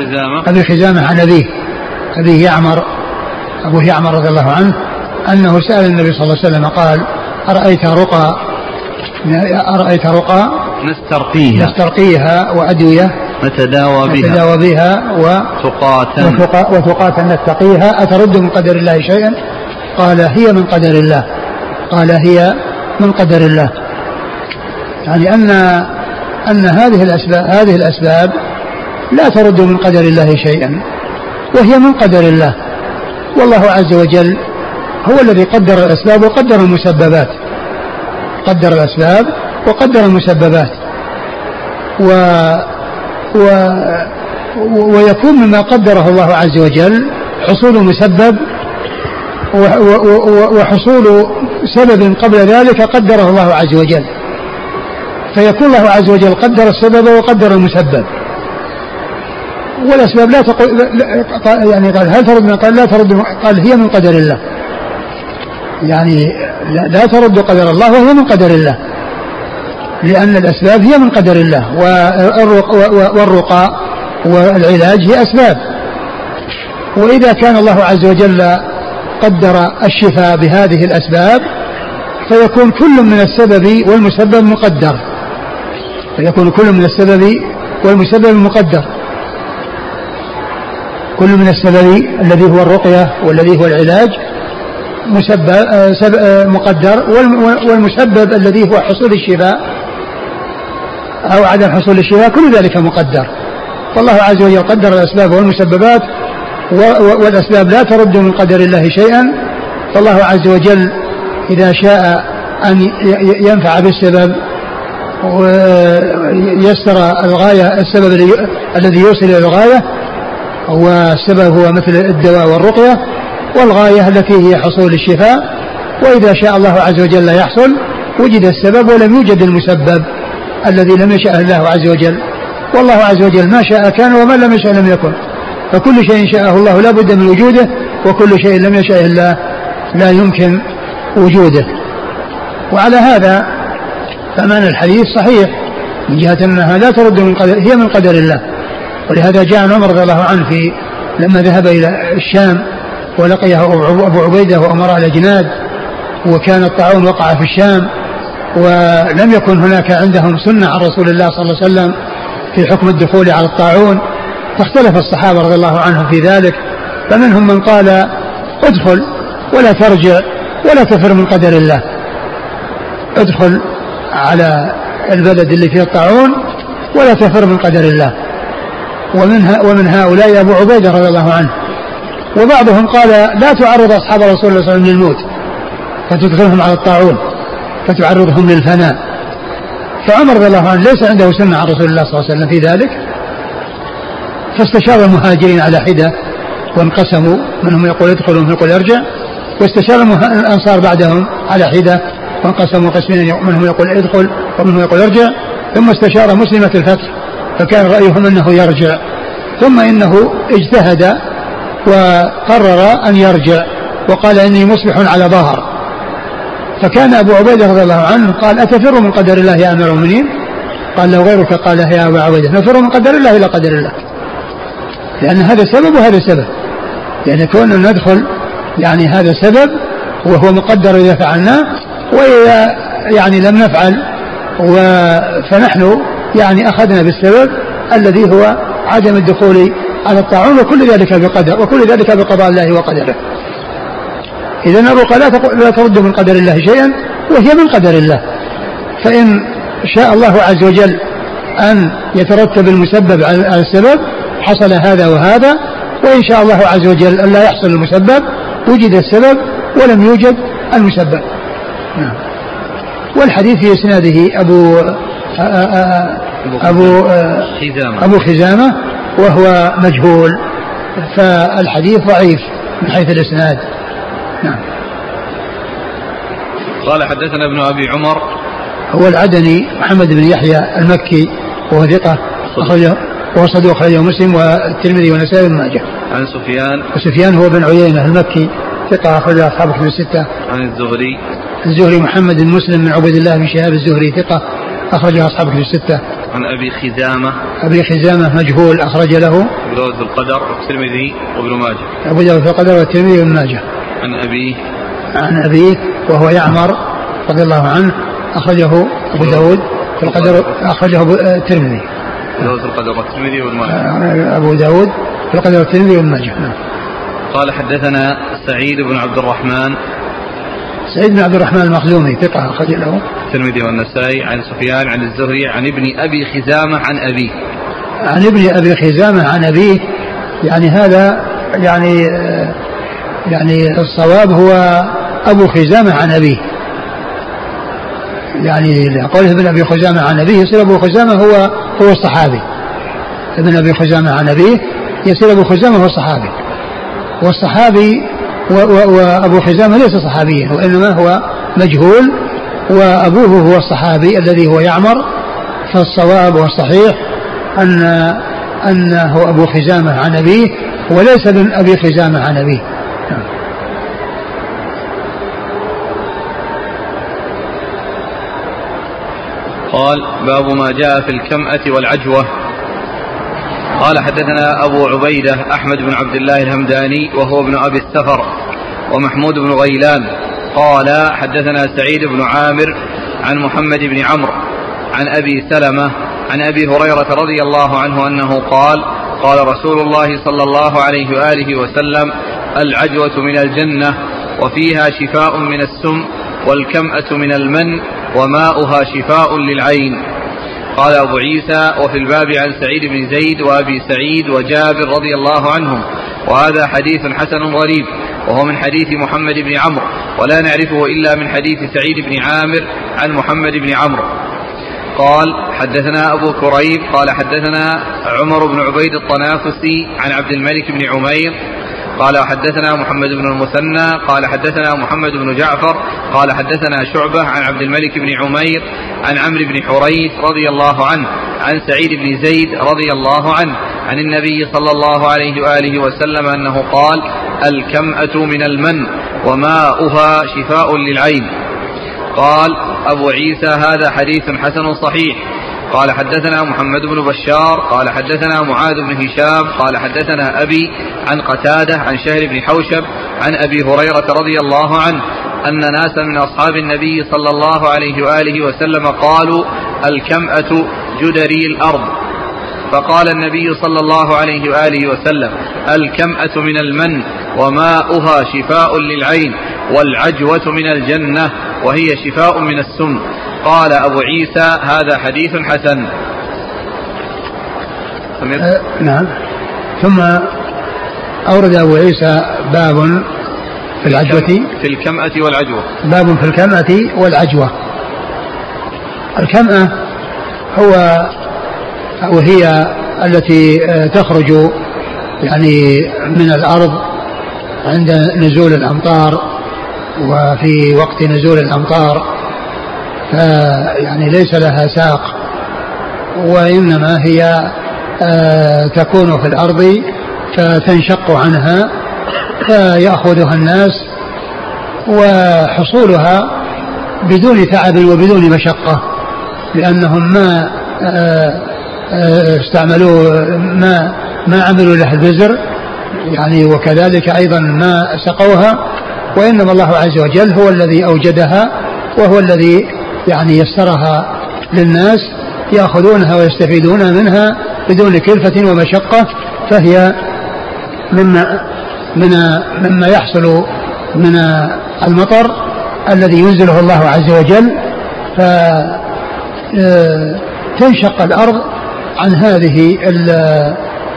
Speaker 2: أبي خزامة عن أبيه. أبيه يعمر أبوه يعمر رضي الله عنه أنه سأل النبي صلى الله عليه وسلم قال أرأيت رقى؟ أرأيت رقى؟
Speaker 1: نسترقيها.
Speaker 2: نسترقيها وأدوية.
Speaker 1: نتداوى بها.
Speaker 2: نتداوى بها
Speaker 1: وتقاتا
Speaker 2: وتقاتا نتقيها. أترد من قدر الله شيئا؟ قال هي من قدر الله. قال هي من قدر الله. يعني أن أن هذه الأسباب هذه الأسباب لا ترد من قدر الله شيئا. وهي من قدر الله. والله عز وجل هو الذي قدر الأسباب وقدر المسببات. قدر الأسباب وقدر المسببات. و, و ويكون مما قدره الله عز وجل حصول مسبب وحصول سبب قبل ذلك قدره الله عز وجل. فيكون الله عز وجل قدر السبب وقدر المسبب. والأسباب لا تقول يعني قال هل ترد من قال لا ترد قال هي من قدر الله. يعني لا ترد قدر الله وهي من قدر الله. لأن الأسباب هي من قدر الله والرقى والعلاج هي أسباب. وإذا كان الله عز وجل قدر الشفاء بهذه الأسباب فيكون كل من السبب والمسبب مقدر. فيكون كل من السبب والمسبب مقدر. كل من السبب الذي هو الرقية والذي هو العلاج مسبب مقدر والمسبب الذي هو حصول الشفاء أو عدم حصول الشفاء كل ذلك مقدر. والله عز وجل قدر الأسباب والمسببات والأسباب لا ترد من قدر الله شيئا. فالله عز وجل إذا شاء أن ينفع بالسبب ويسر الغاية السبب الذي يوصل إلى الغاية والسبب هو مثل الدواء والرقية والغاية التي هي حصول الشفاء. وإذا شاء الله عز وجل يحصل وجد السبب ولم يوجد المسبب. الذي لم يشاء الله عز وجل. والله عز وجل ما شاء كان وما لم يشاء لم يكن. فكل شيء شاءه الله لا بد من وجوده وكل شيء لم يشاء الله لا يمكن وجوده. وعلى هذا فمعنى الحديث صحيح من جهة أنها لا ترد من قدر هي من قدر الله. ولهذا جاء عمر رضي الله عنه في لما ذهب إلى الشام ولقيه أبو عبيدة وأمراء الأجناد وكان الطاعون وقع في الشام. ولم يكن هناك عندهم سنة عن رسول الله صلى الله عليه وسلم في حكم الدخول على الطاعون فاختلف الصحابة رضي الله عنهم في ذلك فمنهم من قال ادخل ولا ترجع ولا تفر من قدر الله. ادخل على البلد اللي فيه الطاعون ولا تفر من قدر الله. ومن ومن هؤلاء أبو عبيدة رضي الله عنه. وبعضهم قال لا تعرض أصحاب رسول الله صلى الله عليه وسلم للموت فتدخلهم على الطاعون. فتعرضهم للفناء فعمر رضي الله عنه ليس عنده سنة عن رسول الله صلى الله عليه وسلم في ذلك. فاستشار المهاجرين على حدة وانقسموا. منهم يقول ادخل ومنهم يقول ارجع. واستشار الأنصار بعدهم على حدة وانقسموا قسمين. منهم يقول ادخل ومنهم يقول ارجع. ثم استشار مسلمة الفتح فكان رأيهم أنه يرجع. ثم إنه اجتهد وقرر أن يرجع وقال إني مصبح على ظهر. فكان أبو عبيدة رضي الله عنه قال أتفر من قدر الله يا أمير المؤمنين؟ قال لو غيرك. قال يا أبا عبيدة نفر من قدر الله إلى قدر الله. لأن هذا سبب وهذا سبب يعني كون ندخل يعني هذا سبب وهو مقدر إذا فعلناه وإذا يعني لم نفعل فنحن يعني أخذنا بالسبب الذي هو عدم الدخول على الطاعون وكل ذلك بقدر وكل ذلك بقضاء الله وقدره. إذا الرقى لا, لا ترد من قدر الله شيئا وهي من قدر الله. فإن شاء الله عز وجل أن يترتب المسبب على السبب حصل هذا وهذا وإن شاء الله عز وجل أن لا يحصل المسبب وجد السبب ولم يوجد المسبب. نعم. والحديث في إسناده أبو أبو خزامة. أبو خزامة وهو مجهول. فالحديث ضعيف من حيث الإسناد. نعم
Speaker 1: قال حدثنا ابن أبي عمر
Speaker 2: هو العدني محمد بن يحيى المكي وهو ثقة أخرجه وهو صدوق أخرجه مسلم والترمذي والنسائي وابن ماجه.
Speaker 1: عن سفيان
Speaker 2: وسفيان هو بن عيينة المكي ثقة أخرجه أصحاب كتب الستة.
Speaker 1: عن الزهري
Speaker 2: الزهري محمد بن مسلم بن عبيد الله بن شهاب الزهري ثقة أخرجه أصحاب كتب الستة.
Speaker 1: عن أبي خزامة
Speaker 2: أبي خزامة مجهول أخرج له
Speaker 1: أبو داود في القدر والترمذي وابن ماجه.
Speaker 2: أبو داود في القدر والترمذي وابن ماجه.
Speaker 1: عن أبيه
Speaker 2: عن أبيه وهو يعمر رضي الله عنه أخرجه أبو داود في القدر أخرجه الترمذي.
Speaker 1: أبو داود في القدر وابن ماجه.
Speaker 2: أبو داود في القدر والترمذي وابن ماجه. نعم.
Speaker 1: قال حدثنا سعيد بن عبد الرحمن
Speaker 2: سعيد بن عبد الرحمن المخزومي ثقة أخرج له
Speaker 1: الترمذي والنسائي عن سفيان عن الزهري عن ابن أبي خزامة عن أبيه
Speaker 2: عن ابن أبي خزامة عن أبيه يعني هذا يعني يعني الصواب هو أبو خزامة عن أبيه. يعني قوله ابن أبي خزامة عن أبيه يصير أبو خزامة هو هو الصحابي. ابن أبي خزامة عن أبيه يصير أبو خزامة هو الصحابي. والصحابي وأبو خزامة ليس صحابيا وإنما هو مجهول وأبوه هو الصحابي الذي هو يعمر. فالصواب والصحيح أن أنه أبو خزامة عن أبيه وليس ابن أبي خزامة عن أبيه.
Speaker 1: قال باب ما جاء في الكمأة والعجوة. قال حدثنا أبو عبيدة أحمد بن عبد الله الهمداني وهو ابن أبي السفر ومحمود بن غيلان. قال حدثنا سعيد بن عامر عن محمد بن عمرو عن أبي سلمة عن أبي هريرة رضي الله عنه أنه قال قال رسول الله صلى الله عليه وآله وسلم العجوة من الجنة وفيها شفاء من السم والكمأة من المن وماؤها شفاء للعين. قال أبو عيسى وفي الباب عن سعيد بن زيد وأبي سعيد وجابر رضي الله عنهم. وهذا حديث حسن غريب وهو من حديث محمد بن عمرو ولا نعرفه إلا من حديث سعيد بن عامر عن محمد بن عمرو. قال حدثنا أبو كريب قال حدثنا عمر بن عبيد الطنافسي عن عبد الملك بن عمير قال حدثنا محمد بن المثنى قال حدثنا محمد بن جعفر قال حدثنا شعبة عن عبد الملك بن عمير عن عمرو بن حريث رضي الله عنه عن سعيد بن زيد رضي الله عنه عن النبي صلى الله عليه وآله وسلم أنه قال الكمأة من المن وماؤها شفاء للعين. قال أبو عيسى هذا حديث حسن صحيح. قال حدثنا محمد بن بشار قال حدثنا معاذ بن هشام قال حدثنا أبي عن قتادة عن شهر بن حوشب عن أبي هريرة رضي الله عنه أن ناسا من أصحاب النبي صلى الله عليه وآله وسلم قالوا الكمأة جدري الأرض. فقال النبي صلى الله عليه وآله وسلم الكمأة من المن وماؤها شفاء للعين والعجوة من الجنة وهي شفاء من السم. قال أبو عيسى هذا حديث حسن.
Speaker 2: أه نعم. ثم أورد أبو عيسى باب في العجوة.
Speaker 1: في الكمأة والعجوة.
Speaker 2: باب في الكمأة والعجوة. الكمأة هو وهي التي أه، تخرج يعني من الأرض عند نزول الأمطار وفي وقت نزول الأمطار. يعني ليس لها ساق وإنما هي آه، تكون في الأرض فتنشق عنها فيأخذها الناس وحصولها بدون تعب وبدون مشقة لأنهم ما آه، آه، استعملوا ما ما عملوا له البزر يعني وكذلك أيضا ما سقوها وإنما الله عز وجل هو الذي أوجدها وهو الذي يعني يسرها للناس يأخذونها ويستفيدون منها بدون كلفة ومشقة فهي مما من مما يحصل من المطر الذي ينزله الله عز وجل فتنشق الأرض عن هذه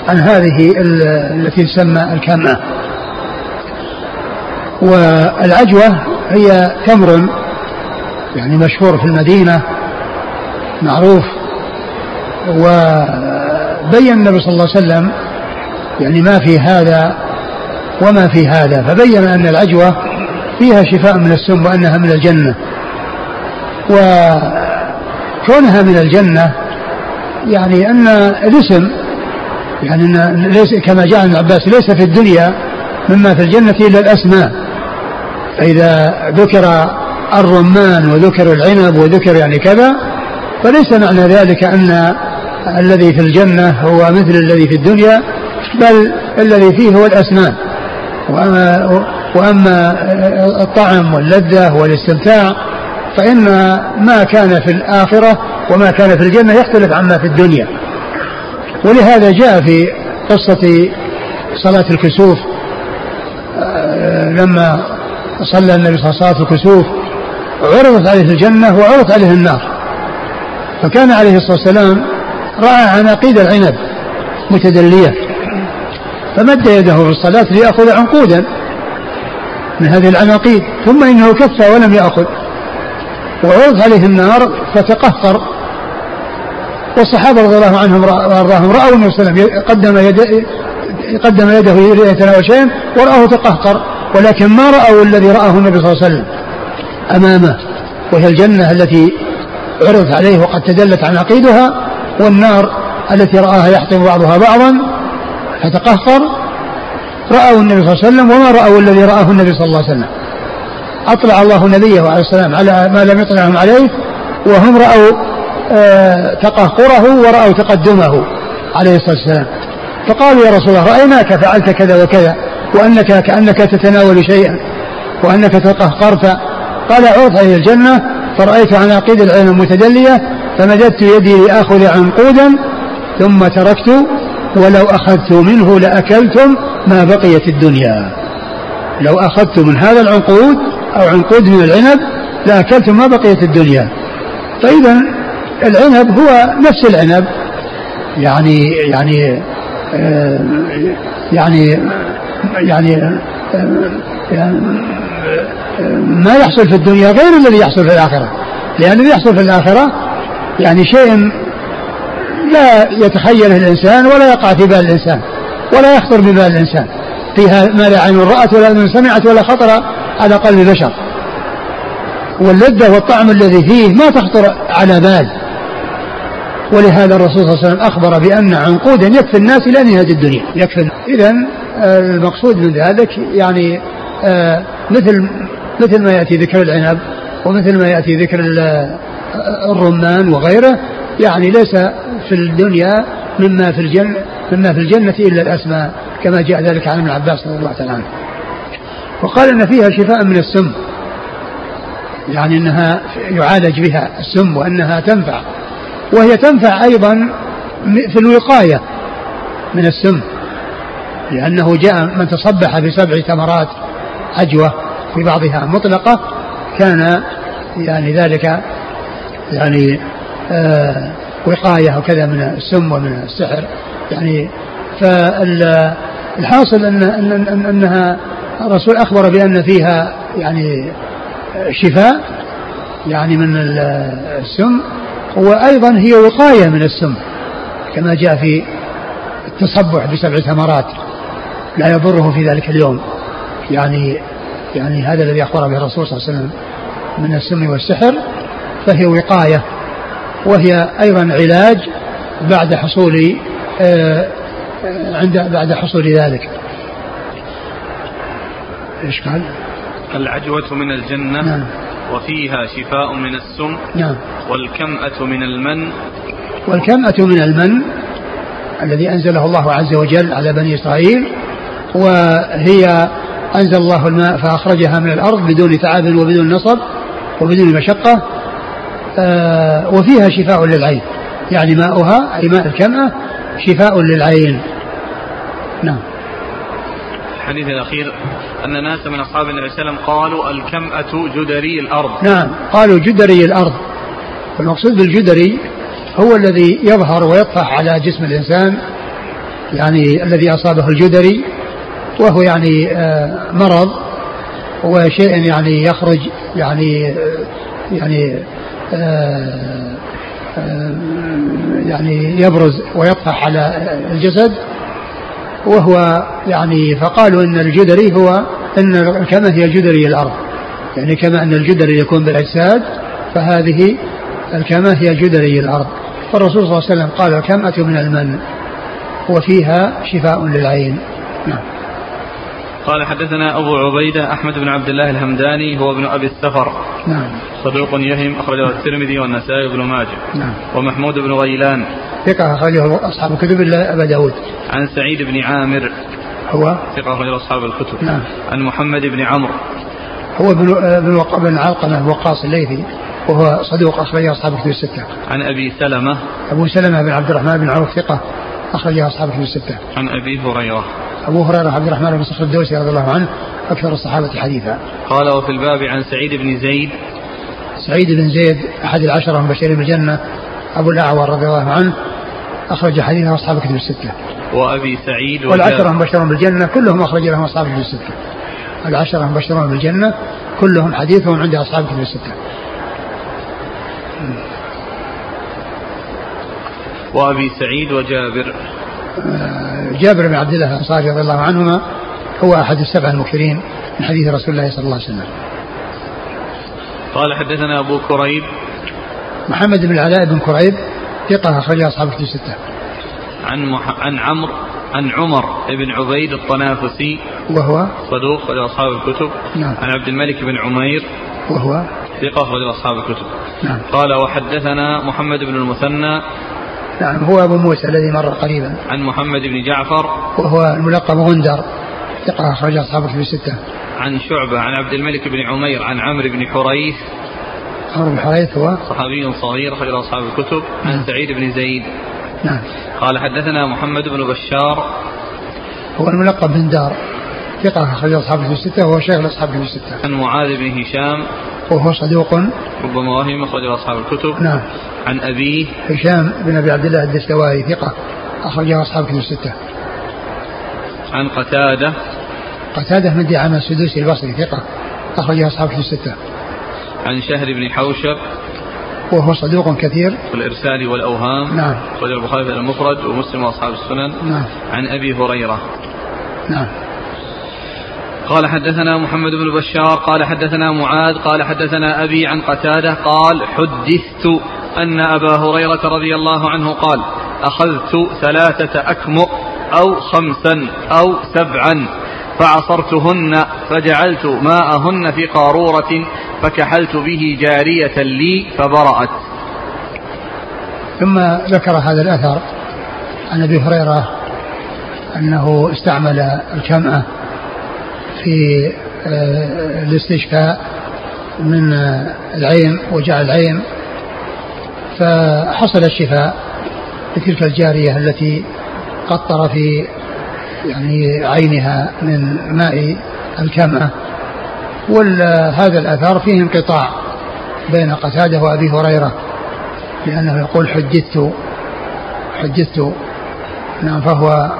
Speaker 2: عن هذه التي تسمى الكامة. والعجوة هي تمر يعني مشهور في المدينة معروف وبين النبي صلى الله عليه وسلم يعني ما في هذا وما في هذا. فبين أن العجوة فيها شفاء من السم وأنها من الجنة. وكونها من الجنة يعني أن الاسم يعني أن ليس كما جاء ابن عباس ليس في الدنيا مما في الجنة إلا الأسماء. فإذا ذكر الرمان وذكر العنب وذكر يعني كذا فليس معنى ذلك أن الذي في الجنة هو مثل الذي في الدنيا بل الذي فيه هو الأسنان وأما, وأما الطعم واللذة والاستمتاع فإن ما كان في الآخرة وما كان في الجنة يختلف عما في الدنيا. ولهذا جاء في قصة صلاة الكسوف لما صلى النبي صلى الله عليه وسلم الكسوف عرضت عليه الجنة وعرضت عليه النار. فكان عليه الصلاة والسلام رأى عناقيد العنب متدلية. فمد يده في الصلاة ليأخذ عنقودا من هذه العناقيد ثم إنه كف ولم يأخذ. وعرض عليه النار فتقهقر. والصحابة رضي الله عنهم وأرضاهم رأوا النبي صلى الله عليه وسلم قدم يده قدم يده ليتناول شيئا ورآه تقهقر ولكن ما رأوا الذي رآه النبي صلى الله عليه وسلم أمامه وهي الجنة التي عرضت عليه وقد تدلت عناقيدها والنار التي رآها يحطم بعضها بعضا فتقهقر. رأوا النبي صلى الله عليه وسلم وما رأوا الذي رآه النبي صلى الله عليه وسلم. أطلع الله نبيه عليه السلام على ما لم يطلعهم عليه وهم رأوا تقهقره ورأوا تقدمه عليه الصلاة والسلام. فقالوا يا رسول الله رأيناك فعلت كذا وكذا وأنك كأنك تتناول شيئا وأنك تقهقرت. قال عرض إلى الجنة فرأيت عناقيد العين متدلية فمددت يدي لآخذ عنقودا ثم تركت ولو أخذت منه لأكلتم ما بقيت الدنيا. لو أخذت من هذا العنقود أو عنقود من العنب لأكلتم ما بقيت الدنيا. فإذا العنب هو نفس العنب. يعني يعني آه، يعني يعني, يعني ما يحصل في الدنيا غير الذي يحصل في الآخرة. لأن الذي يحصل في الآخرة يعني شيء لا يتخيله الإنسان ولا يقع في بال الإنسان ولا يخطر ببال الإنسان. فيها ما لا عين رأت ولا أذن سمعت ولا خطر على قلب بشر. واللذة والطعم الذي فيه ما تخطر على بال. ولهذا الرسول صلى الله عليه وسلم أخبر بأن عنقودا يكفي الناس إلى نهاية الدنيا. يكفي. إذا آه، المقصود من ذلك يعني آه، مثل مثل ما يأتي ذكر العنب ومثل ما يأتي ذكر الرمان وغيره يعني ليس في الدنيا مما في الجنة مما في الجنة إلا الأسماء كما جاء ذلك عن ابن عباس رضي الله تعالى عنه. وقال إن فيها شفاء من السم يعني أنها يعالج بها السم وأنها تنفع. وهي تنفع أيضا في الوقاية من السم لأنه جاء من تصبح بسبع ثمرات عجوة في بعضها مطلقة كان يعني ذلك يعني آه وقاية وكذا من السم ومن السحر يعني فالحاصل أن أن أنها الرسول أخبر بأن فيها يعني شفاء يعني من السم وأيضا هي وقاية من السم كما جاء في التصبح بسبع ثمرات لا يضره في ذلك اليوم يعني يعني هذا الذي أخبر به الرسول صلى الله عليه وسلم من السم والسحر فهي وقاية وهي أيضا علاج بعد حصول آه، عند بعد حصول ذلك إيش قال؟
Speaker 1: العجوة من الجنة نعم. وفيها شفاء من السم
Speaker 2: نعم.
Speaker 1: والكمأة من المن.
Speaker 2: والكمأة من المن الذي أنزله الله عز وجل على بني إسرائيل وهي أنزل الله الماء فأخرجها من الأرض بدون تعب وبدون نصب وبدون مشقة آه وفيها شفاء للعين يعني ماؤها أي ماء الكمأة شفاء للعين. نعم.
Speaker 1: الحديث الأخير أن ناس من أصحاب النبي صلى الله عليه وسلم قالوا الكمأة جدري الأرض.
Speaker 2: نعم قالوا جدري الأرض. المقصود بالجدري هو الذي يظهر ويطفح على جسم الإنسان يعني الذي أصابه الجدري وهو يعني آه، مرض وشيء يعني يخرج يعني آه، يعني آه، يعني يبرز ويطفح على الجسد. وهو يعني فقالوا إن الجدري هو إن كما هي جدري الأرض. يعني كما أن الجدري يكون بالأجساد فهذه الكما هي جدري الأرض. فالرسول صلى الله عليه وسلم قال الكمأة من المن وفيها شفاء للعين. نعم.
Speaker 1: قال حدثنا أبو عبيدة أحمد بن عبد الله الهمداني هو ابن أبي السفر.
Speaker 2: نعم.
Speaker 1: صدوق يهم أخرجه الترمذي والنسائي بن ماجه.
Speaker 2: نعم.
Speaker 1: ومحمود بن غيلان.
Speaker 2: ثقة أخرجه أصحاب الكتب إلا أبا داود.
Speaker 1: عن سعيد بن عامر.
Speaker 2: هو؟
Speaker 1: ثقة أخرجه أصحاب الكتب.
Speaker 2: نعم.
Speaker 1: عن محمد بن عمرو.
Speaker 2: هو ابن ابن بن علقمة وقاص الليثي وهو صدوق أخرجه أصحاب الكتب الستة.
Speaker 1: عن أبي سلمة.
Speaker 2: أبو سلمة بن عبد الرحمن بن عوف ثقة أخرجه أصحاب الكتب الستة.
Speaker 1: عن أبي هريرة.
Speaker 2: أبو هريرة عبد الرحمن بن صخر الدوسي رضي الله عنه أكثر الصحابة حديثا.
Speaker 1: قال وفي الباب عن سعيد بن زيد.
Speaker 2: سعيد بن زيد أحد العشرة المبشرين بالجنة أبو الأعور رضي الله عنه أخرج حديثه أصحاب الكتب الستة.
Speaker 1: وأبي سعيد
Speaker 2: والعشرة المبشرون بالجنة كلهم أخرج لهم أصحاب الكتب الستة. العشرة المبشرون بالجنة كلهم حديثهم عند أصحاب الكتب الستة.
Speaker 1: وأبي سعيد وجابر
Speaker 2: جابر بن عبد الله الأنصاري رضي الله عنهما هو أحد السبع المكثرين من حديث رسول الله صلى الله عليه وسلم
Speaker 1: قال حدثنا أبو كريب
Speaker 2: محمد بن العلاء بن كريب ثقة أخرج أصحاب الكتب الستة.
Speaker 1: عن مح... عن عمرو عن عمر بن عبيد الطنافسي.
Speaker 2: وهو؟
Speaker 1: صدوق أخرج أصحاب الكتب.
Speaker 2: نعم.
Speaker 1: عن عبد الملك بن عمير.
Speaker 2: وهو؟
Speaker 1: ثقة أخرج أصحاب الكتب.
Speaker 2: نعم.
Speaker 1: قال وحدثنا محمد بن المثنى.
Speaker 2: نعم هو أبو موسى الذي مر قريبا.
Speaker 1: عن محمد بن جعفر.
Speaker 2: وهو الملقب غندر ثقة أخرج أصحابه في الستة.
Speaker 1: عن شعبة عن عبد الملك بن عمير عن عمرو بن حريث.
Speaker 2: عمرو بن حريث هو
Speaker 1: صحابي صغير أخرج أصحاب الكتب عن نعم. سعيد بن زيد.
Speaker 2: نعم.
Speaker 1: قال حدثنا محمد بن بشار.
Speaker 2: هو الملقب بن دار. ثقة أخرج أصحابه في الستة وهو شيخ أصحابه في الستة.
Speaker 1: عن معاذ بن هشام.
Speaker 2: وهو صدوق.
Speaker 1: ربما وهم أخرجه أصحاب الكتب.
Speaker 2: نعم.
Speaker 1: عن أبيه.
Speaker 2: هشام بن أبي عبد الله الدستوائي ثقة أخرجه أصحاب كتب الستة.
Speaker 1: عن قتادة.
Speaker 2: قتادة من دعامة السدوسي البصري ثقة أخرجه أصحاب كتب الستة.
Speaker 1: عن شهر بن حوشب.
Speaker 2: وهو صدوق كثير.
Speaker 1: والإرسال والأوهام.
Speaker 2: نعم.
Speaker 1: أخرجه البخاري في المفرد ومسلم وأصحاب السنن.
Speaker 2: نعم.
Speaker 1: عن أبي هريرة.
Speaker 2: نعم.
Speaker 1: قال حدثنا محمد بن بشار قال حدثنا معاذ قال حدثنا أبي عن قتادة قال حدثت أن أبا هريرة رضي الله عنه قال أخذت ثلاثة أكمؤ أو خمسا أو سبعا فعصرتهن فجعلت ماءهن في قارورة فكحلت به جارية لي فبرأت.
Speaker 2: ثم ذكر هذا الأثر عن أبي هريرة أنه استعمل الكمأة في آه، الاستشفاء من آه، العين وجع العين فحصل الشفاء لتلك الجارية التي قطر في يعني عينها من ماء الكمأة وهذا الأثر فيه انقطاع بين قتادة وأبي هريرة لأنه يقول حدثت حدثت نعم فهو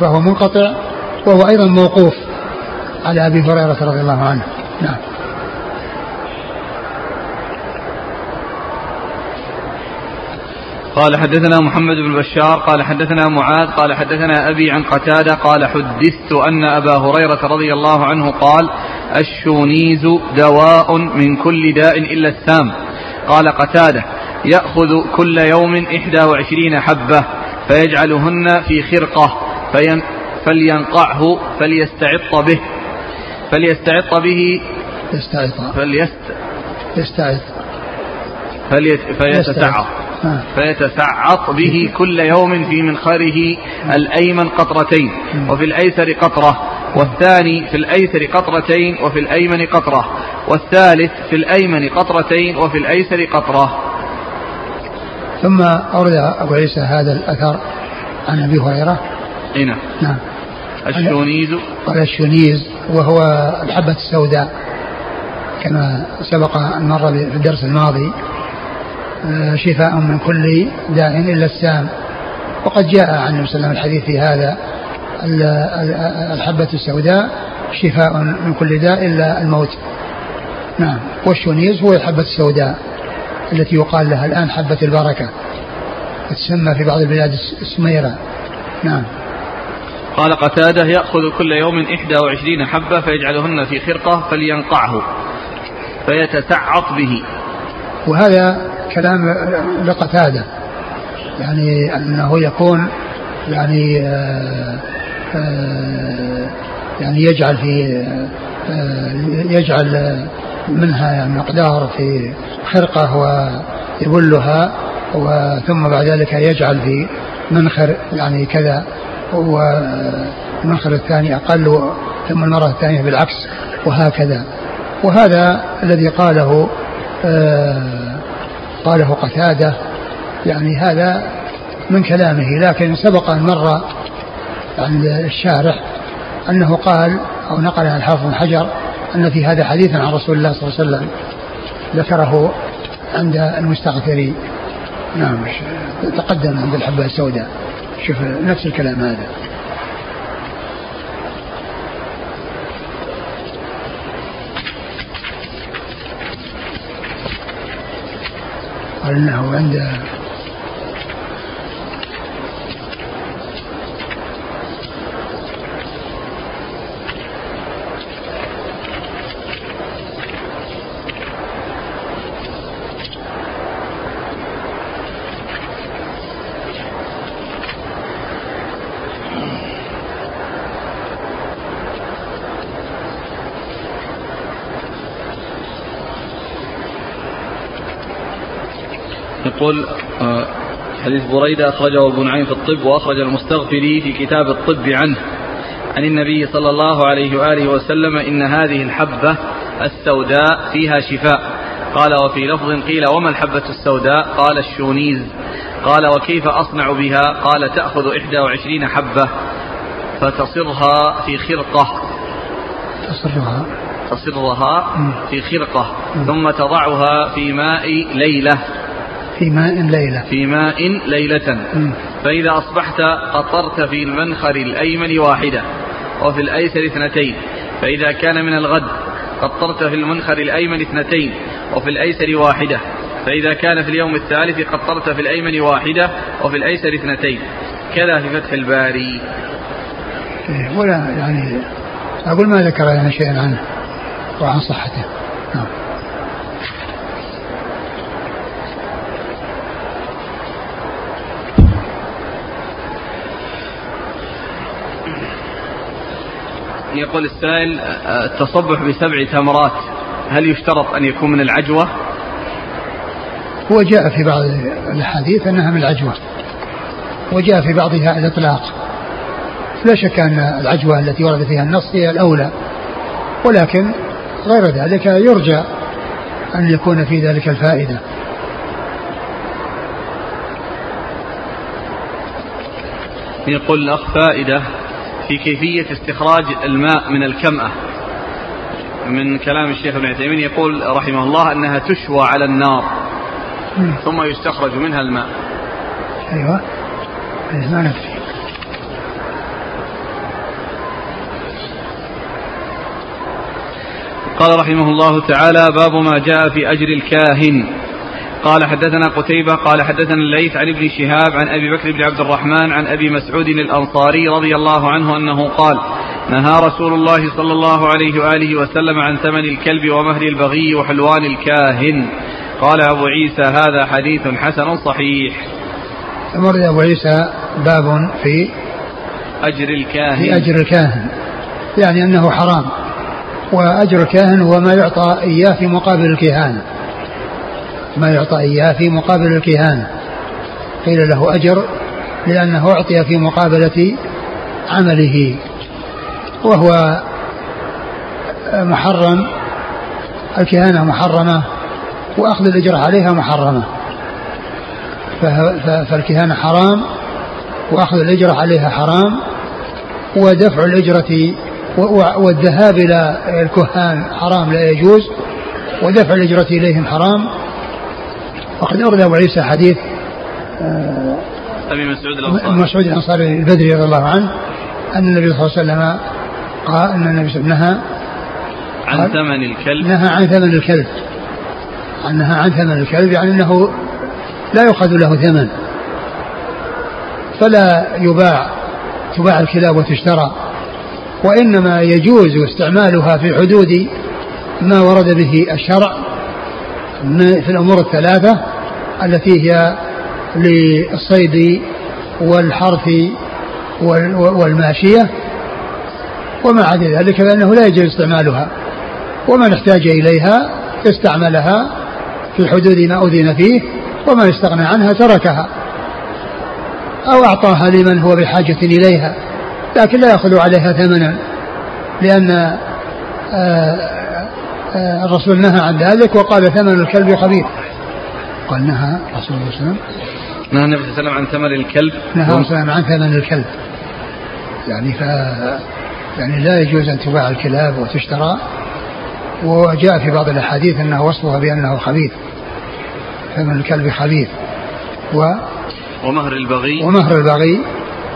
Speaker 2: فهو منقطع وهو أيضا موقوف على أبي هريرة رضي الله عنه. نعم.
Speaker 1: قال حدثنا محمد بن بشار قال حدثنا معاذ قال حدثنا أبي عن قتادة قال حدثت أن أبا هريرة رضي الله عنه قال الشونيز دواء من كل داء إلا السام قال قتادة يأخذ كل يوم إحدى وعشرين حبة فيجعلهن في خرقة فين فلينقعه فليستعط به فليستعط به
Speaker 2: يستعط.
Speaker 1: فليست
Speaker 2: يستعط.
Speaker 1: فليت فيتسعط فيتسعط به كل يوم في منخره الأيمن قطرتين وفي الأيسر قطرة والثاني في الأيسر قطرتين وفي الأيمن قطرة والثالث في الأيمن قطرتين وفي الأيسر قطرة.
Speaker 2: ثم أورد أبو عيسى هذا الأثر عن أبي هريرة.
Speaker 1: هنا نعم.
Speaker 2: نعم.
Speaker 1: الشونيز.
Speaker 2: قال الشونيز وهو الحبة السوداء كما سبق أن مر في الدرس الماضي. شفاء من كل داء إلا السام. وقد جاء عن النبي صلى الله عليه وسلم الحديث في هذا الحبة السوداء شفاء من كل داء إلا الموت. نعم. والشونيز هو الحبة السوداء التي يقال لها الآن حبة البركة. تسمى في بعض البلاد السميرة. نعم.
Speaker 1: قال قتادة يأخذ كل يوم إحدى وعشرين حبة فيجعلهن في خرقة فلينقعه فيتسعط به.
Speaker 2: وهذا كلام لقتادة. يعني أنه يكون يعني آآ آه، آآ آه، يعني يجعل في آه، يجعل منها يعني مقدار في خرقة ويبلها وثم بعد ذلك يجعل في منخر يعني كذا والمنخر الثاني أقل ثم المرة الثانية بالعكس وهكذا. وهذا الذي قاله قاله قتادة يعني هذا من كلامه لكن سبق أن مر عند الشارح أنه قال أو نقل عن الحافظ بن حجر أن في هذا حديثا عن رسول الله صلى الله عليه وسلم ذكره عند المستغفرين. نعم تقدم عند الحبة السوداء. شوف نفس الكلام هذا. قال انه عند
Speaker 1: يقول آه، حديث بريدة أخرجه ابو نعيم في الطب وأخرج المستغفري في كتاب الطب عنه. عن النبي صلى الله عليه وآله وسلم إن هذه الحبة السوداء فيها شفاء. قال وفي لفظ قيل وما الحبة السوداء؟ قال الشونيز. قال وكيف أصنع بها؟ قال تأخذ إحدى وعشرين حبة فتصرها في خرقة.
Speaker 2: تصرها.
Speaker 1: تصرها في خرقة ثم تضعها في ماء ليلة.
Speaker 2: في ماء ليلة.
Speaker 1: في ماء ليلة. فإذا أصبحت قطرت في المنخر الأيمن واحدة وفي الأيسر اثنتين. فإذا كان من الغد قطرت في المنخر الأيمن اثنتين وفي الأيسر واحدة. فإذا كان في اليوم الثالث قطرت في الأيمن واحدة وفي الأيسر اثنتين. كذا في فتح الباري.
Speaker 2: إيه، ولا يعني أقول ما ذكر لنا شيئا عنه وعن صحته. نعم.
Speaker 1: يقول السائل التصبح بسبع تمرات هل يشترط أن يكون من العجوة؟
Speaker 2: هو جاء في بعض الأحاديث أنها من العجوة وجاء في بعضها الإطلاق. لا شك أن العجوة التي ورد فيها النص هي الأولى ولكن غير ذلك يرجى أن يكون في ذلك الفائدة.
Speaker 1: يقول الأخ فائدة في كيفية استخراج الماء من الكمأة. من كلام الشيخ ابن عثيمين يقول رحمه الله أنها تشوى على النار ثم يستخرج منها الماء.
Speaker 2: أيوة. ما نفسي.
Speaker 1: قال رحمه الله تعالى باب ما جاء في أجر الكاهن. قال حدثنا قتيبة قال حدثنا الليث عن ابن شهاب عن أبي بكر بن عبد الرحمن عن أبي مسعود الأنصاري رضي الله عنه أنه قال نهى رسول الله صلى الله عليه وآله وسلم عن ثمن الكلب ومهر البغي وحلوان الكاهن. قال أبو عيسى هذا حديث حسن صحيح.
Speaker 2: أمر أبو عيسى باب في
Speaker 1: أجر الكاهن.
Speaker 2: في أجر الكاهن. يعني أنه حرام. وأجر الكاهن هو ما يعطى إياه في مقابل الكهانة. ما يعطى إياه في مقابل الكهانة. قيل له أجر لأنه أعطي في مقابلة عمله وهو محرم الكهانة محرمة وأخذ الأجر عليها محرمة. فالكهانة حرام وأخذ الأجرة عليها حرام ودفع الأجرة والذهاب إلى الكهان حرام لا يجوز ودفع الأجرة إليهم حرام وقد أورد أبو عيسى حديث
Speaker 1: آه، أبي مسعود الأنصاري.
Speaker 2: مسعود الأنصاري البدري رضي الله عنه أن النبي صلى الله عليه وسلم قال أن النبي صلى الله عليه وسلم نهى
Speaker 1: عن ثمن الكلب.
Speaker 2: نهى عن ثمن الكلب. نهى عن ثمن الكلب يعني أنه لا يؤخذ له ثمن. فلا يباع تباع الكلاب وتشترى. وإنما يجوز استعمالها في حدود ما ورد به الشرع. في الأمور الثلاثة التي هي للصيد والحرث والماشية وما عدا ذلك فإنه لا يجوز استعمالها ومن احتاج إليها استعملها في حدود ما أذن فيه ومن استغنى عنها تركها أو أعطاها لمن هو بحاجة إليها لكن لا يأخذ عليها ثمنا لأن آه، الرسول نهى عن ذلك وقال ثمن الكلب خبيث. قال نهى الرسول صلى الله عليه وسلم.
Speaker 1: نهى النبي صلى الله عليه وسلم عن ثمن الكلب.
Speaker 2: نهى الرسول عن ثمن الكلب. يعني ف يعني لا يجوز أن تباع الكلاب وتشترى. وجاء في بعض الأحاديث أنه وصفها بأنه خبيث. ثمن الكلب خبيث. و
Speaker 1: ومهر البغي.
Speaker 2: ومهر البغي.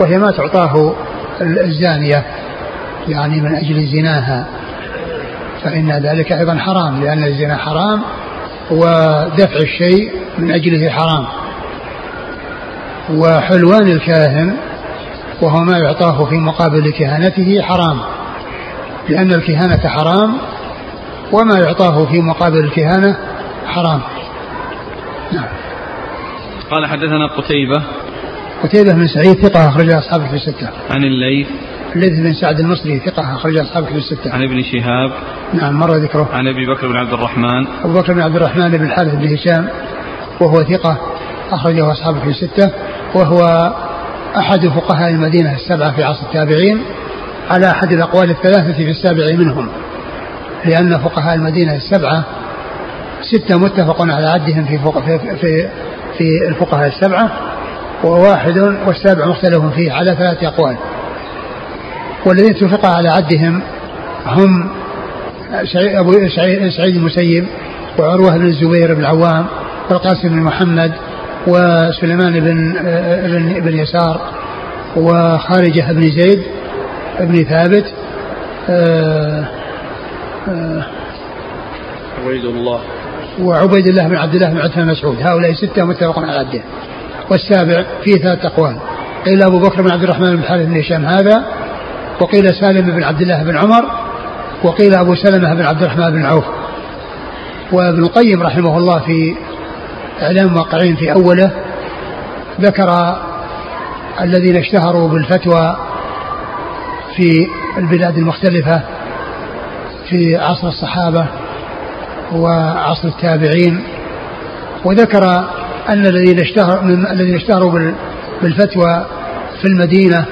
Speaker 2: وهي ما تعطاه الزانية. يعني من أجل زناها. فإن ذلك أيضا حرام لأن الزنا حرام ودفع الشيء من أجله حرام. وحلوان الكاهن وهو ما يعطاه في مقابل كهانته حرام لأن الكهانة حرام وما يعطاه في مقابل الكهانة حرام.
Speaker 1: نعم. قال حدثنا قتيبة.
Speaker 2: قتيبة بن سعيد ثقة أخرج أصحابه في الستة.
Speaker 1: عن الليث
Speaker 2: الليث بن سعد المصري ثقة أخرج أصحابه في الستة.
Speaker 1: عن ابن شهاب.
Speaker 2: نعم مر ذكره.
Speaker 1: عن أبي بكر بن عبد الرحمن.
Speaker 2: أبو بكر بن عبد الرحمن بن الحارث بن هشام وهو ثقة أخرجه أصحابه في الستة. وهو أحد فقهاء المدينة السبعة في عصر التابعين على أحد الأقوال الثلاثة في السابع منهم. لأن فقهاء المدينة السبعة ستة متفق على عدهم في في في, في الفقهاء السبعة وواحد والسابع مختلف فيه على ثلاثة أقوال. والذين اتفق على عدهم هم أبو سعيد المسيب وعروة بن الزبير بن العوام والقاسم بن محمد وسليمان بن بن, بن يسار وخارجة بن زيد بن ثابت. آه،
Speaker 1: آه، عبيد الله.
Speaker 2: وعبيد الله بن عبد الله بن عثمان مسعود. هؤلاء ستة متفق على عده والسابع فيه ثلاث أقوال. قيل أبو بكر بن عبد الرحمن بن الحارث بن هشام هذا وقيل سالم بن عبد الله بن عمر وقيل أبو سلمة بن عبد الرحمن بن عوف. وابن القيم رحمه الله في إعلام الواقعين في أوله ذكر الذين اشتهروا بالفتوى في البلاد المختلفة في عصر الصحابة وعصر التابعين. وذكر أن الذين اشتهروا الذين اشتهروا بالفتوى في المدينة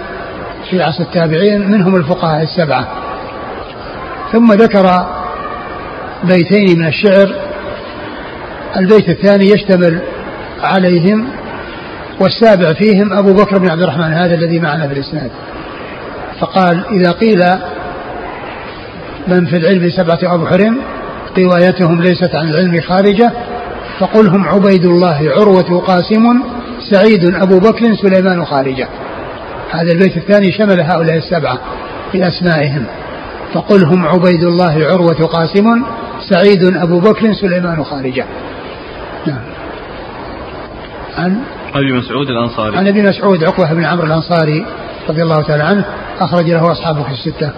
Speaker 2: في عصر التابعين منهم الفقهاء السبعة. ثم ذكر بيتين من الشعر. البيت الثاني يشتمل عليهم والسابع فيهم أبو بكر بن عبد الرحمن هذا الذي معنا في الإسناد فقال إذا قيل من في العلم سبعة أبحر روايتهم ليست عن العلم خارجة فقل هم عبيد الله عروة قاسم سعيد أبو بكر سليمان خارجة. هذا البيت الثاني شمل هؤلاء السبعة في أسمائهم. فقل هم عبيد الله عروة قاسم سعيد أبو بكر سليمان خارجة. نعم.
Speaker 1: عن؟ أبي مسعود الأنصاري.
Speaker 2: عن أبي مسعود عقبة بن عمرو الأنصاري رضي الله تعالى عنه أخرج له أصحابه في الستة.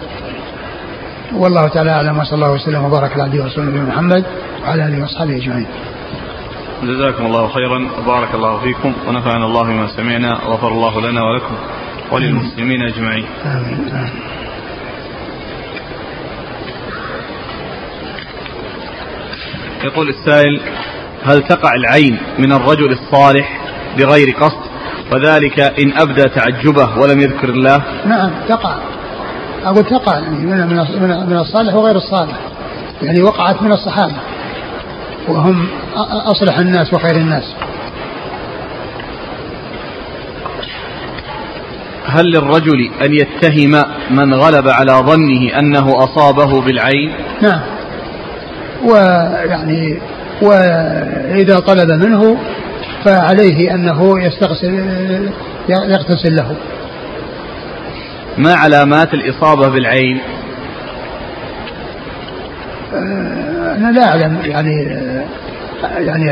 Speaker 2: والله تعالى أعلم وصلى الله وسلم وبارك على عبده ورسوله محمد وعلى آله وأصحابه أجمعين.
Speaker 1: جزاكم الله خيرا وبارك الله فيكم ونفعنا الله بما سمعنا وغفر الله لنا ولكم. وللمسلمين أجمعين. آمين. آمين. يقول السائل هل تقع العين من الرجل الصالح بغير قصد وذلك إن أبدى تعجبه ولم يذكر الله
Speaker 2: نعم تقع أقول تقع يعني من الصالح وغير الصالح يعني وقعت من الصحابة وهم أصلح الناس وخير الناس
Speaker 1: هل للرجل أن يتهم من غلب على ظنه أنه أصابه بالعين؟
Speaker 2: نعم. ويعني وإذا طلب منه فعليه أنه يستغسل يغتسل له.
Speaker 1: ما علامات الإصابة بالعين؟
Speaker 2: آه، أنا لا أعلم يعني يعني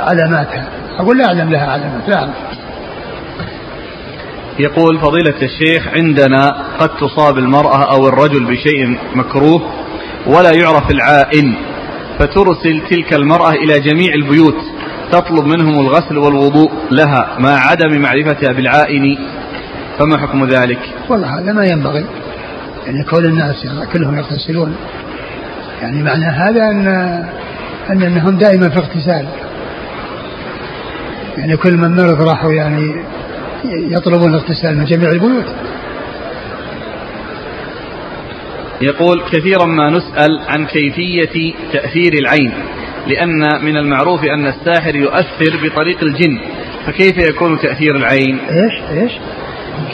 Speaker 2: علاماتها. أقول لا أعلم لها علامات لا أعلم.
Speaker 1: يقول فضيلة الشيخ عندنا قد تصاب المرأة أو الرجل بشيء مكروه ولا يعرف العائن فترسل تلك المرأة إلى جميع البيوت تطلب منهم الغسل والوضوء لها مع عدم معرفتها بالعائن. فما حكم ذلك؟
Speaker 2: والله هذا ما ينبغي يعني كل الناس يعني كلهم يغتسلون. يعني معنى هذا أن أن أنهم دائما في اغتسال. يعني كل من مرض راحوا يعني يطلبون الاغتسال من جميع البيوت.
Speaker 1: يقول كثيرا ما نسأل عن كيفية تأثير العين لأن من المعروف أن الساحر يؤثر بطريق الجن فكيف يكون تأثير العين؟
Speaker 2: إيش؟ إيش؟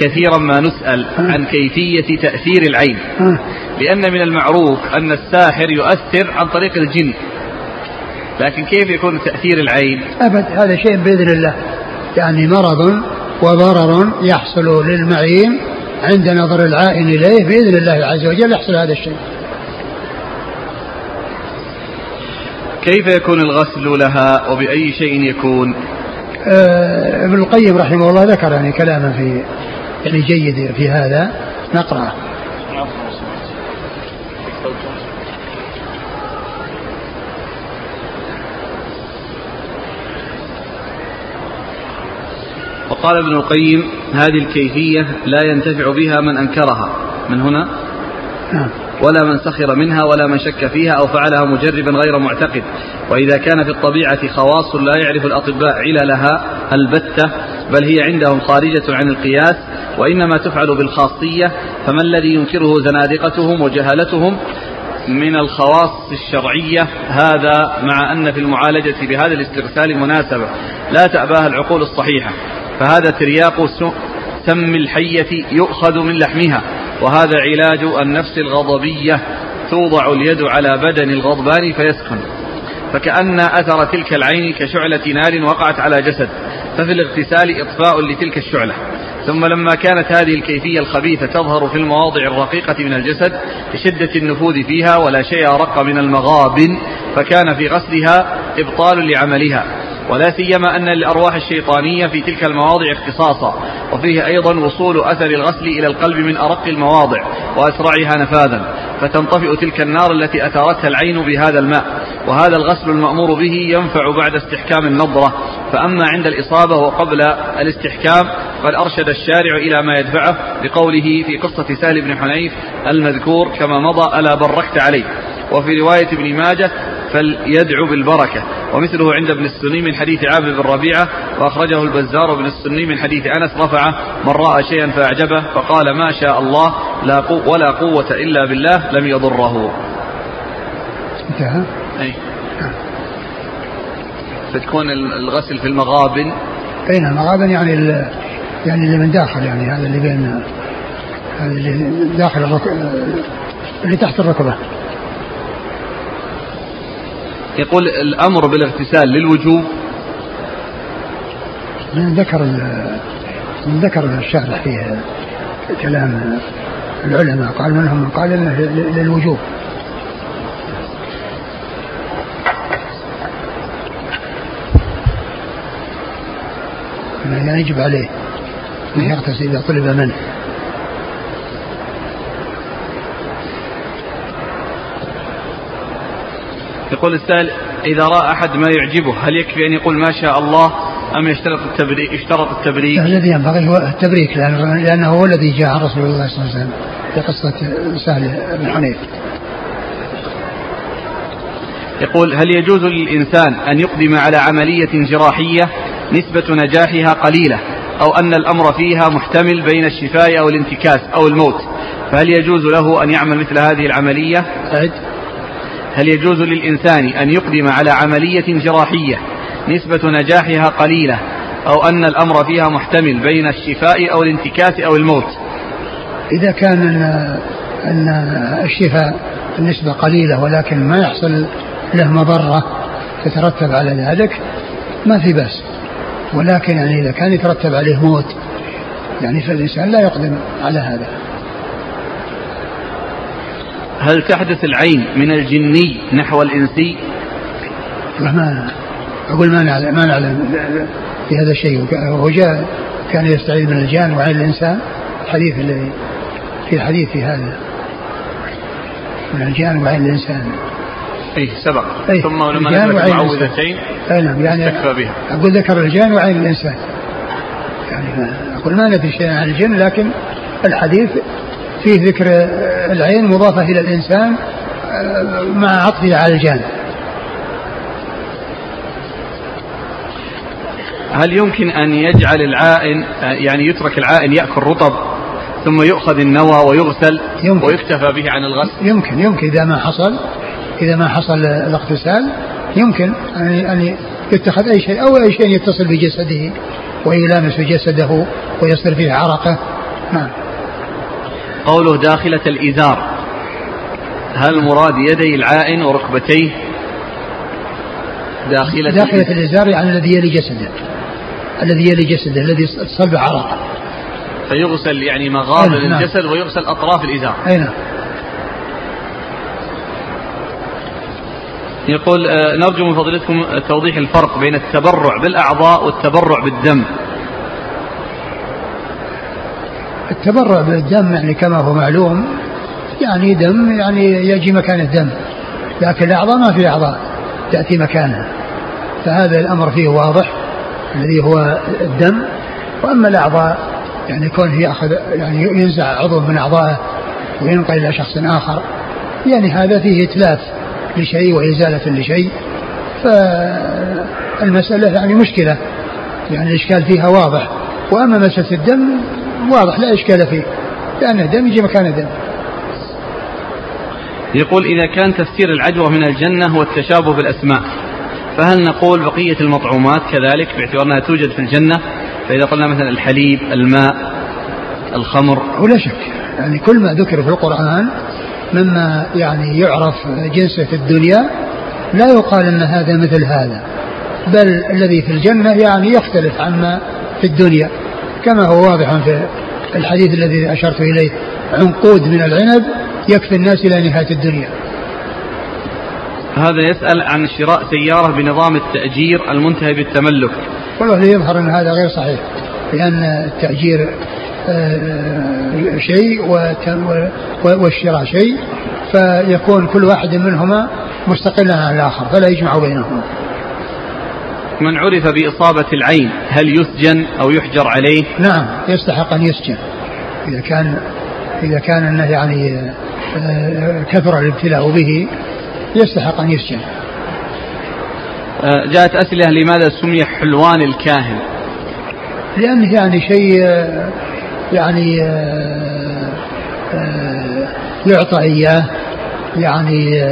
Speaker 1: كثيرا ما نسأل آه. عن كيفية تأثير العين آه. لأن من المعروف أن الساحر يؤثر عن طريق الجن. لكن كيف يكون تأثير العين؟
Speaker 2: أبد هذا شيء بإذن الله. يعني مرض وضرر يحصل للمعين عند نظر العائن إليه بإذن الله عز وجل يحصل هذا الشيء.
Speaker 1: كيف يكون الغسل لها وبأي شيء يكون؟
Speaker 2: آه ابن القيم رحمه الله ذكر يعني كلاما في يعني جيد في هذا. نقرأه.
Speaker 1: وقال ابن القيم هذه الكيفية لا ينتفع بها من أنكرها. من هنا؟ نعم. ولا من سخر منها ولا من شك فيها أو فعلها مجربا غير معتقد. وإذا كان في الطبيعة خواص لا يعرف الأطباء عللها البتة بل هي عندهم خارجة عن القياس وإنما تفعل بالخاصية فما الذي ينكره زنادقتهم وجهالتهم من الخواص الشرعية؟ هذا مع أن في المعالجة بهذا الاسترسال مناسبة. لا تأباها العقول الصحيحة. فهذا ترياق سم الحية يؤخذ من لحمها وهذا علاج النفس الغضبية توضع اليد على بدن الغضبان فيسكن. فكأن أثر تلك العين كشعلة نار وقعت على جسد ففي الاغتسال إطفاء لتلك الشعلة. ثم لما كانت هذه الكيفية الخبيثة تظهر في المواضع الرقيقة من الجسد لشدة النفوذ فيها ولا شيء أرق من المغابن فكان في غسلها إبطال لعملها. ولا سيما أن للأرواح الشيطانية في تلك المواضع اختصاصا وفيه أيضا وصول أثر الغسل إلى القلب من أرق المواضع وأسرعها نفاذا فتنطفئ تلك النار التي أثارتها العين بهذا الماء وهذا الغسل المأمور به ينفع بعد استحكام النظرة فأما عند الإصابة وقبل الاستحكام قد أرشد الشارع إلى ما يدفعه بقوله في قصة سهل بن حنيف المذكور كما مضى ألا بركت عليه. وفي رواية ابن ماجه فليدعو بالبركة. ومثله عند ابن السني من حديث عامر بن ربيعة وأخرجه البزار بن السني من حديث أنس رفعه من رأى شيئا فأعجبه فقال ما شاء الله لا قو ولا قوة إلا بالله لم يضره.
Speaker 2: انتهى؟
Speaker 1: أي فتكون الغسل في المغابن.
Speaker 2: أين المغابن يعني يعني اللي من داخل يعني هذا اللي بين هذا اللي داخل الركبة اللي تحت الركبة.
Speaker 1: يقول الأمر بالاغتسال للوجوب.
Speaker 2: من ذكر من ذكر الشارح في كلام العلماء. قال منهم من قال إنه للوجوب. يعني يجب عليه أن يغتسل إذا طلب منه.
Speaker 1: يقول السائل إذا رأى أحد ما يعجبه هل يكفي أن يقول ما شاء الله أم يشترط التبريك يشترط التبريك؟
Speaker 2: الذي ينبغي هو التبريك لأنه هو الذي جاء عن رسول الله صلى الله عليه وسلم في قصة سهل بن حنيف.
Speaker 1: يقول هل يجوز للإنسان أن يقدم على عملية جراحية نسبة نجاحها قليلة أو أن الأمر فيها محتمل بين الشفاء أو الانتكاس أو الموت فهل يجوز له أن يعمل مثل هذه العملية؟ أعد هل يجوز للإنسان أن يقدم على عملية جراحية نسبة نجاحها قليلة أو أن الأمر فيها محتمل بين الشفاء أو الانتكاس أو الموت؟
Speaker 2: إذا كان أن الشفاء النسبة قليلة ولكن ما يحصل له مضرة تترتب على ذلك ما في بأس. ولكن يعني إذا كان يترتب عليه موت يعني فالإنسان لا يقدم على هذا.
Speaker 1: هل تحدث العين من الجني نحو الإنسي؟
Speaker 2: ما أقول ما نعلم ما نعلم في هذا الشيء. وجاء كان يستعيذ من الجان وعين الإنسان. الحديث الذي في حديث في هذا. من الجان وعين الإنسان.
Speaker 1: أي سبق. أيه ثم لما نزلت المعوذتين
Speaker 2: أي نعم يعني استكفى بها. أقول ذكر الجان وعين الإنسان. يعني أقول ما ندري شيئا عن الجن لكن الحديث فيه ذكر العين مضافة إلى الإنسان مع عطفه على الجان
Speaker 1: هل يمكن أن يجعل العائن يعني يترك العائن يأكل رطب ثم يؤخذ النوى ويغسل يمكن. ويكتفى به عن الغسل؟
Speaker 2: يمكن يمكن إذا ما حصل إذا ما حصل الاغتسال يمكن أن يتخذ أي شيء أو أي شيء يتصل بجسده ويلامس جسده ويصير فيه عرقة. نعم.
Speaker 1: قوله داخلة الإزار. هل مراد يدي العائن وركبتيه؟
Speaker 2: داخلة داخلة الإزار. يعني الذي يلي جسده. الذي يلي جسده الذي صلب عرق
Speaker 1: فيغسل يعني مغابر نعم. الجسد ويغسل أطراف الإزار.
Speaker 2: أي نعم.
Speaker 1: يقول آه، نرجو من فضيلتكم توضيح الفرق بين التبرع بالأعضاء والتبرع بالدم.
Speaker 2: التبرع بالدم يعني كما هو معلوم يعني دم يعني يجي مكان الدم لكن الأعضاء ما في أعضاء تأتي مكانها. فهذا الأمر فيه واضح الذي هو الدم. وأما الأعضاء يعني كونه يأخذ يعني ينزع عضو من أعضائه وينقل إلى شخص آخر يعني هذا فيه إتلاف لشيء وإزالة لشيء. فالمسألة يعني مشكلة يعني الإشكال فيها واضح. وأما مسألة الدم واضح لا إشكال فيه. لأن الدم يجي مكان الدم.
Speaker 1: يقول إذا كان تفسير العجوة من الجنة هو التشابه بالأسماء فهل نقول بقية المطعومات كذلك باعتبار أنها توجد في الجنة؟ فإذا قلنا مثلا الحليب الماء الخمر.
Speaker 2: ولا شك. يعني كل ما ذكر في القرآن مما يعني يعرف جنسه في الدنيا لا يقال إن هذا مثل هذا بل الذي في الجنة يعني يختلف عما في الدنيا. كما هو واضح في الحديث الذي أشرت إليه عنقود من العنب يكفي الناس إلى نهاية الدنيا.
Speaker 1: هذا يسأل عن شراء سيارة بنظام التأجير المنتهي بالتملك.
Speaker 2: والله يظهر أن هذا غير صحيح لأن التأجير آه، شيء والشراء شيء فيكون كل واحد منهما مستقلا عن الآخر فلا يجمع بينهما.
Speaker 1: من عرف بإصابة العين هل يسجن أو يحجر عليه؟
Speaker 2: نعم يستحق أن يسجن. إذا كان إذا كان أنه يعني آه، كثر الابتلاء به يستحق أن يسجن.
Speaker 1: آه، جاءت أسئلة لماذا سمي حلوان الكاهن؟
Speaker 2: لأنه يعني شيء آه، يعني يعطى إياه يعني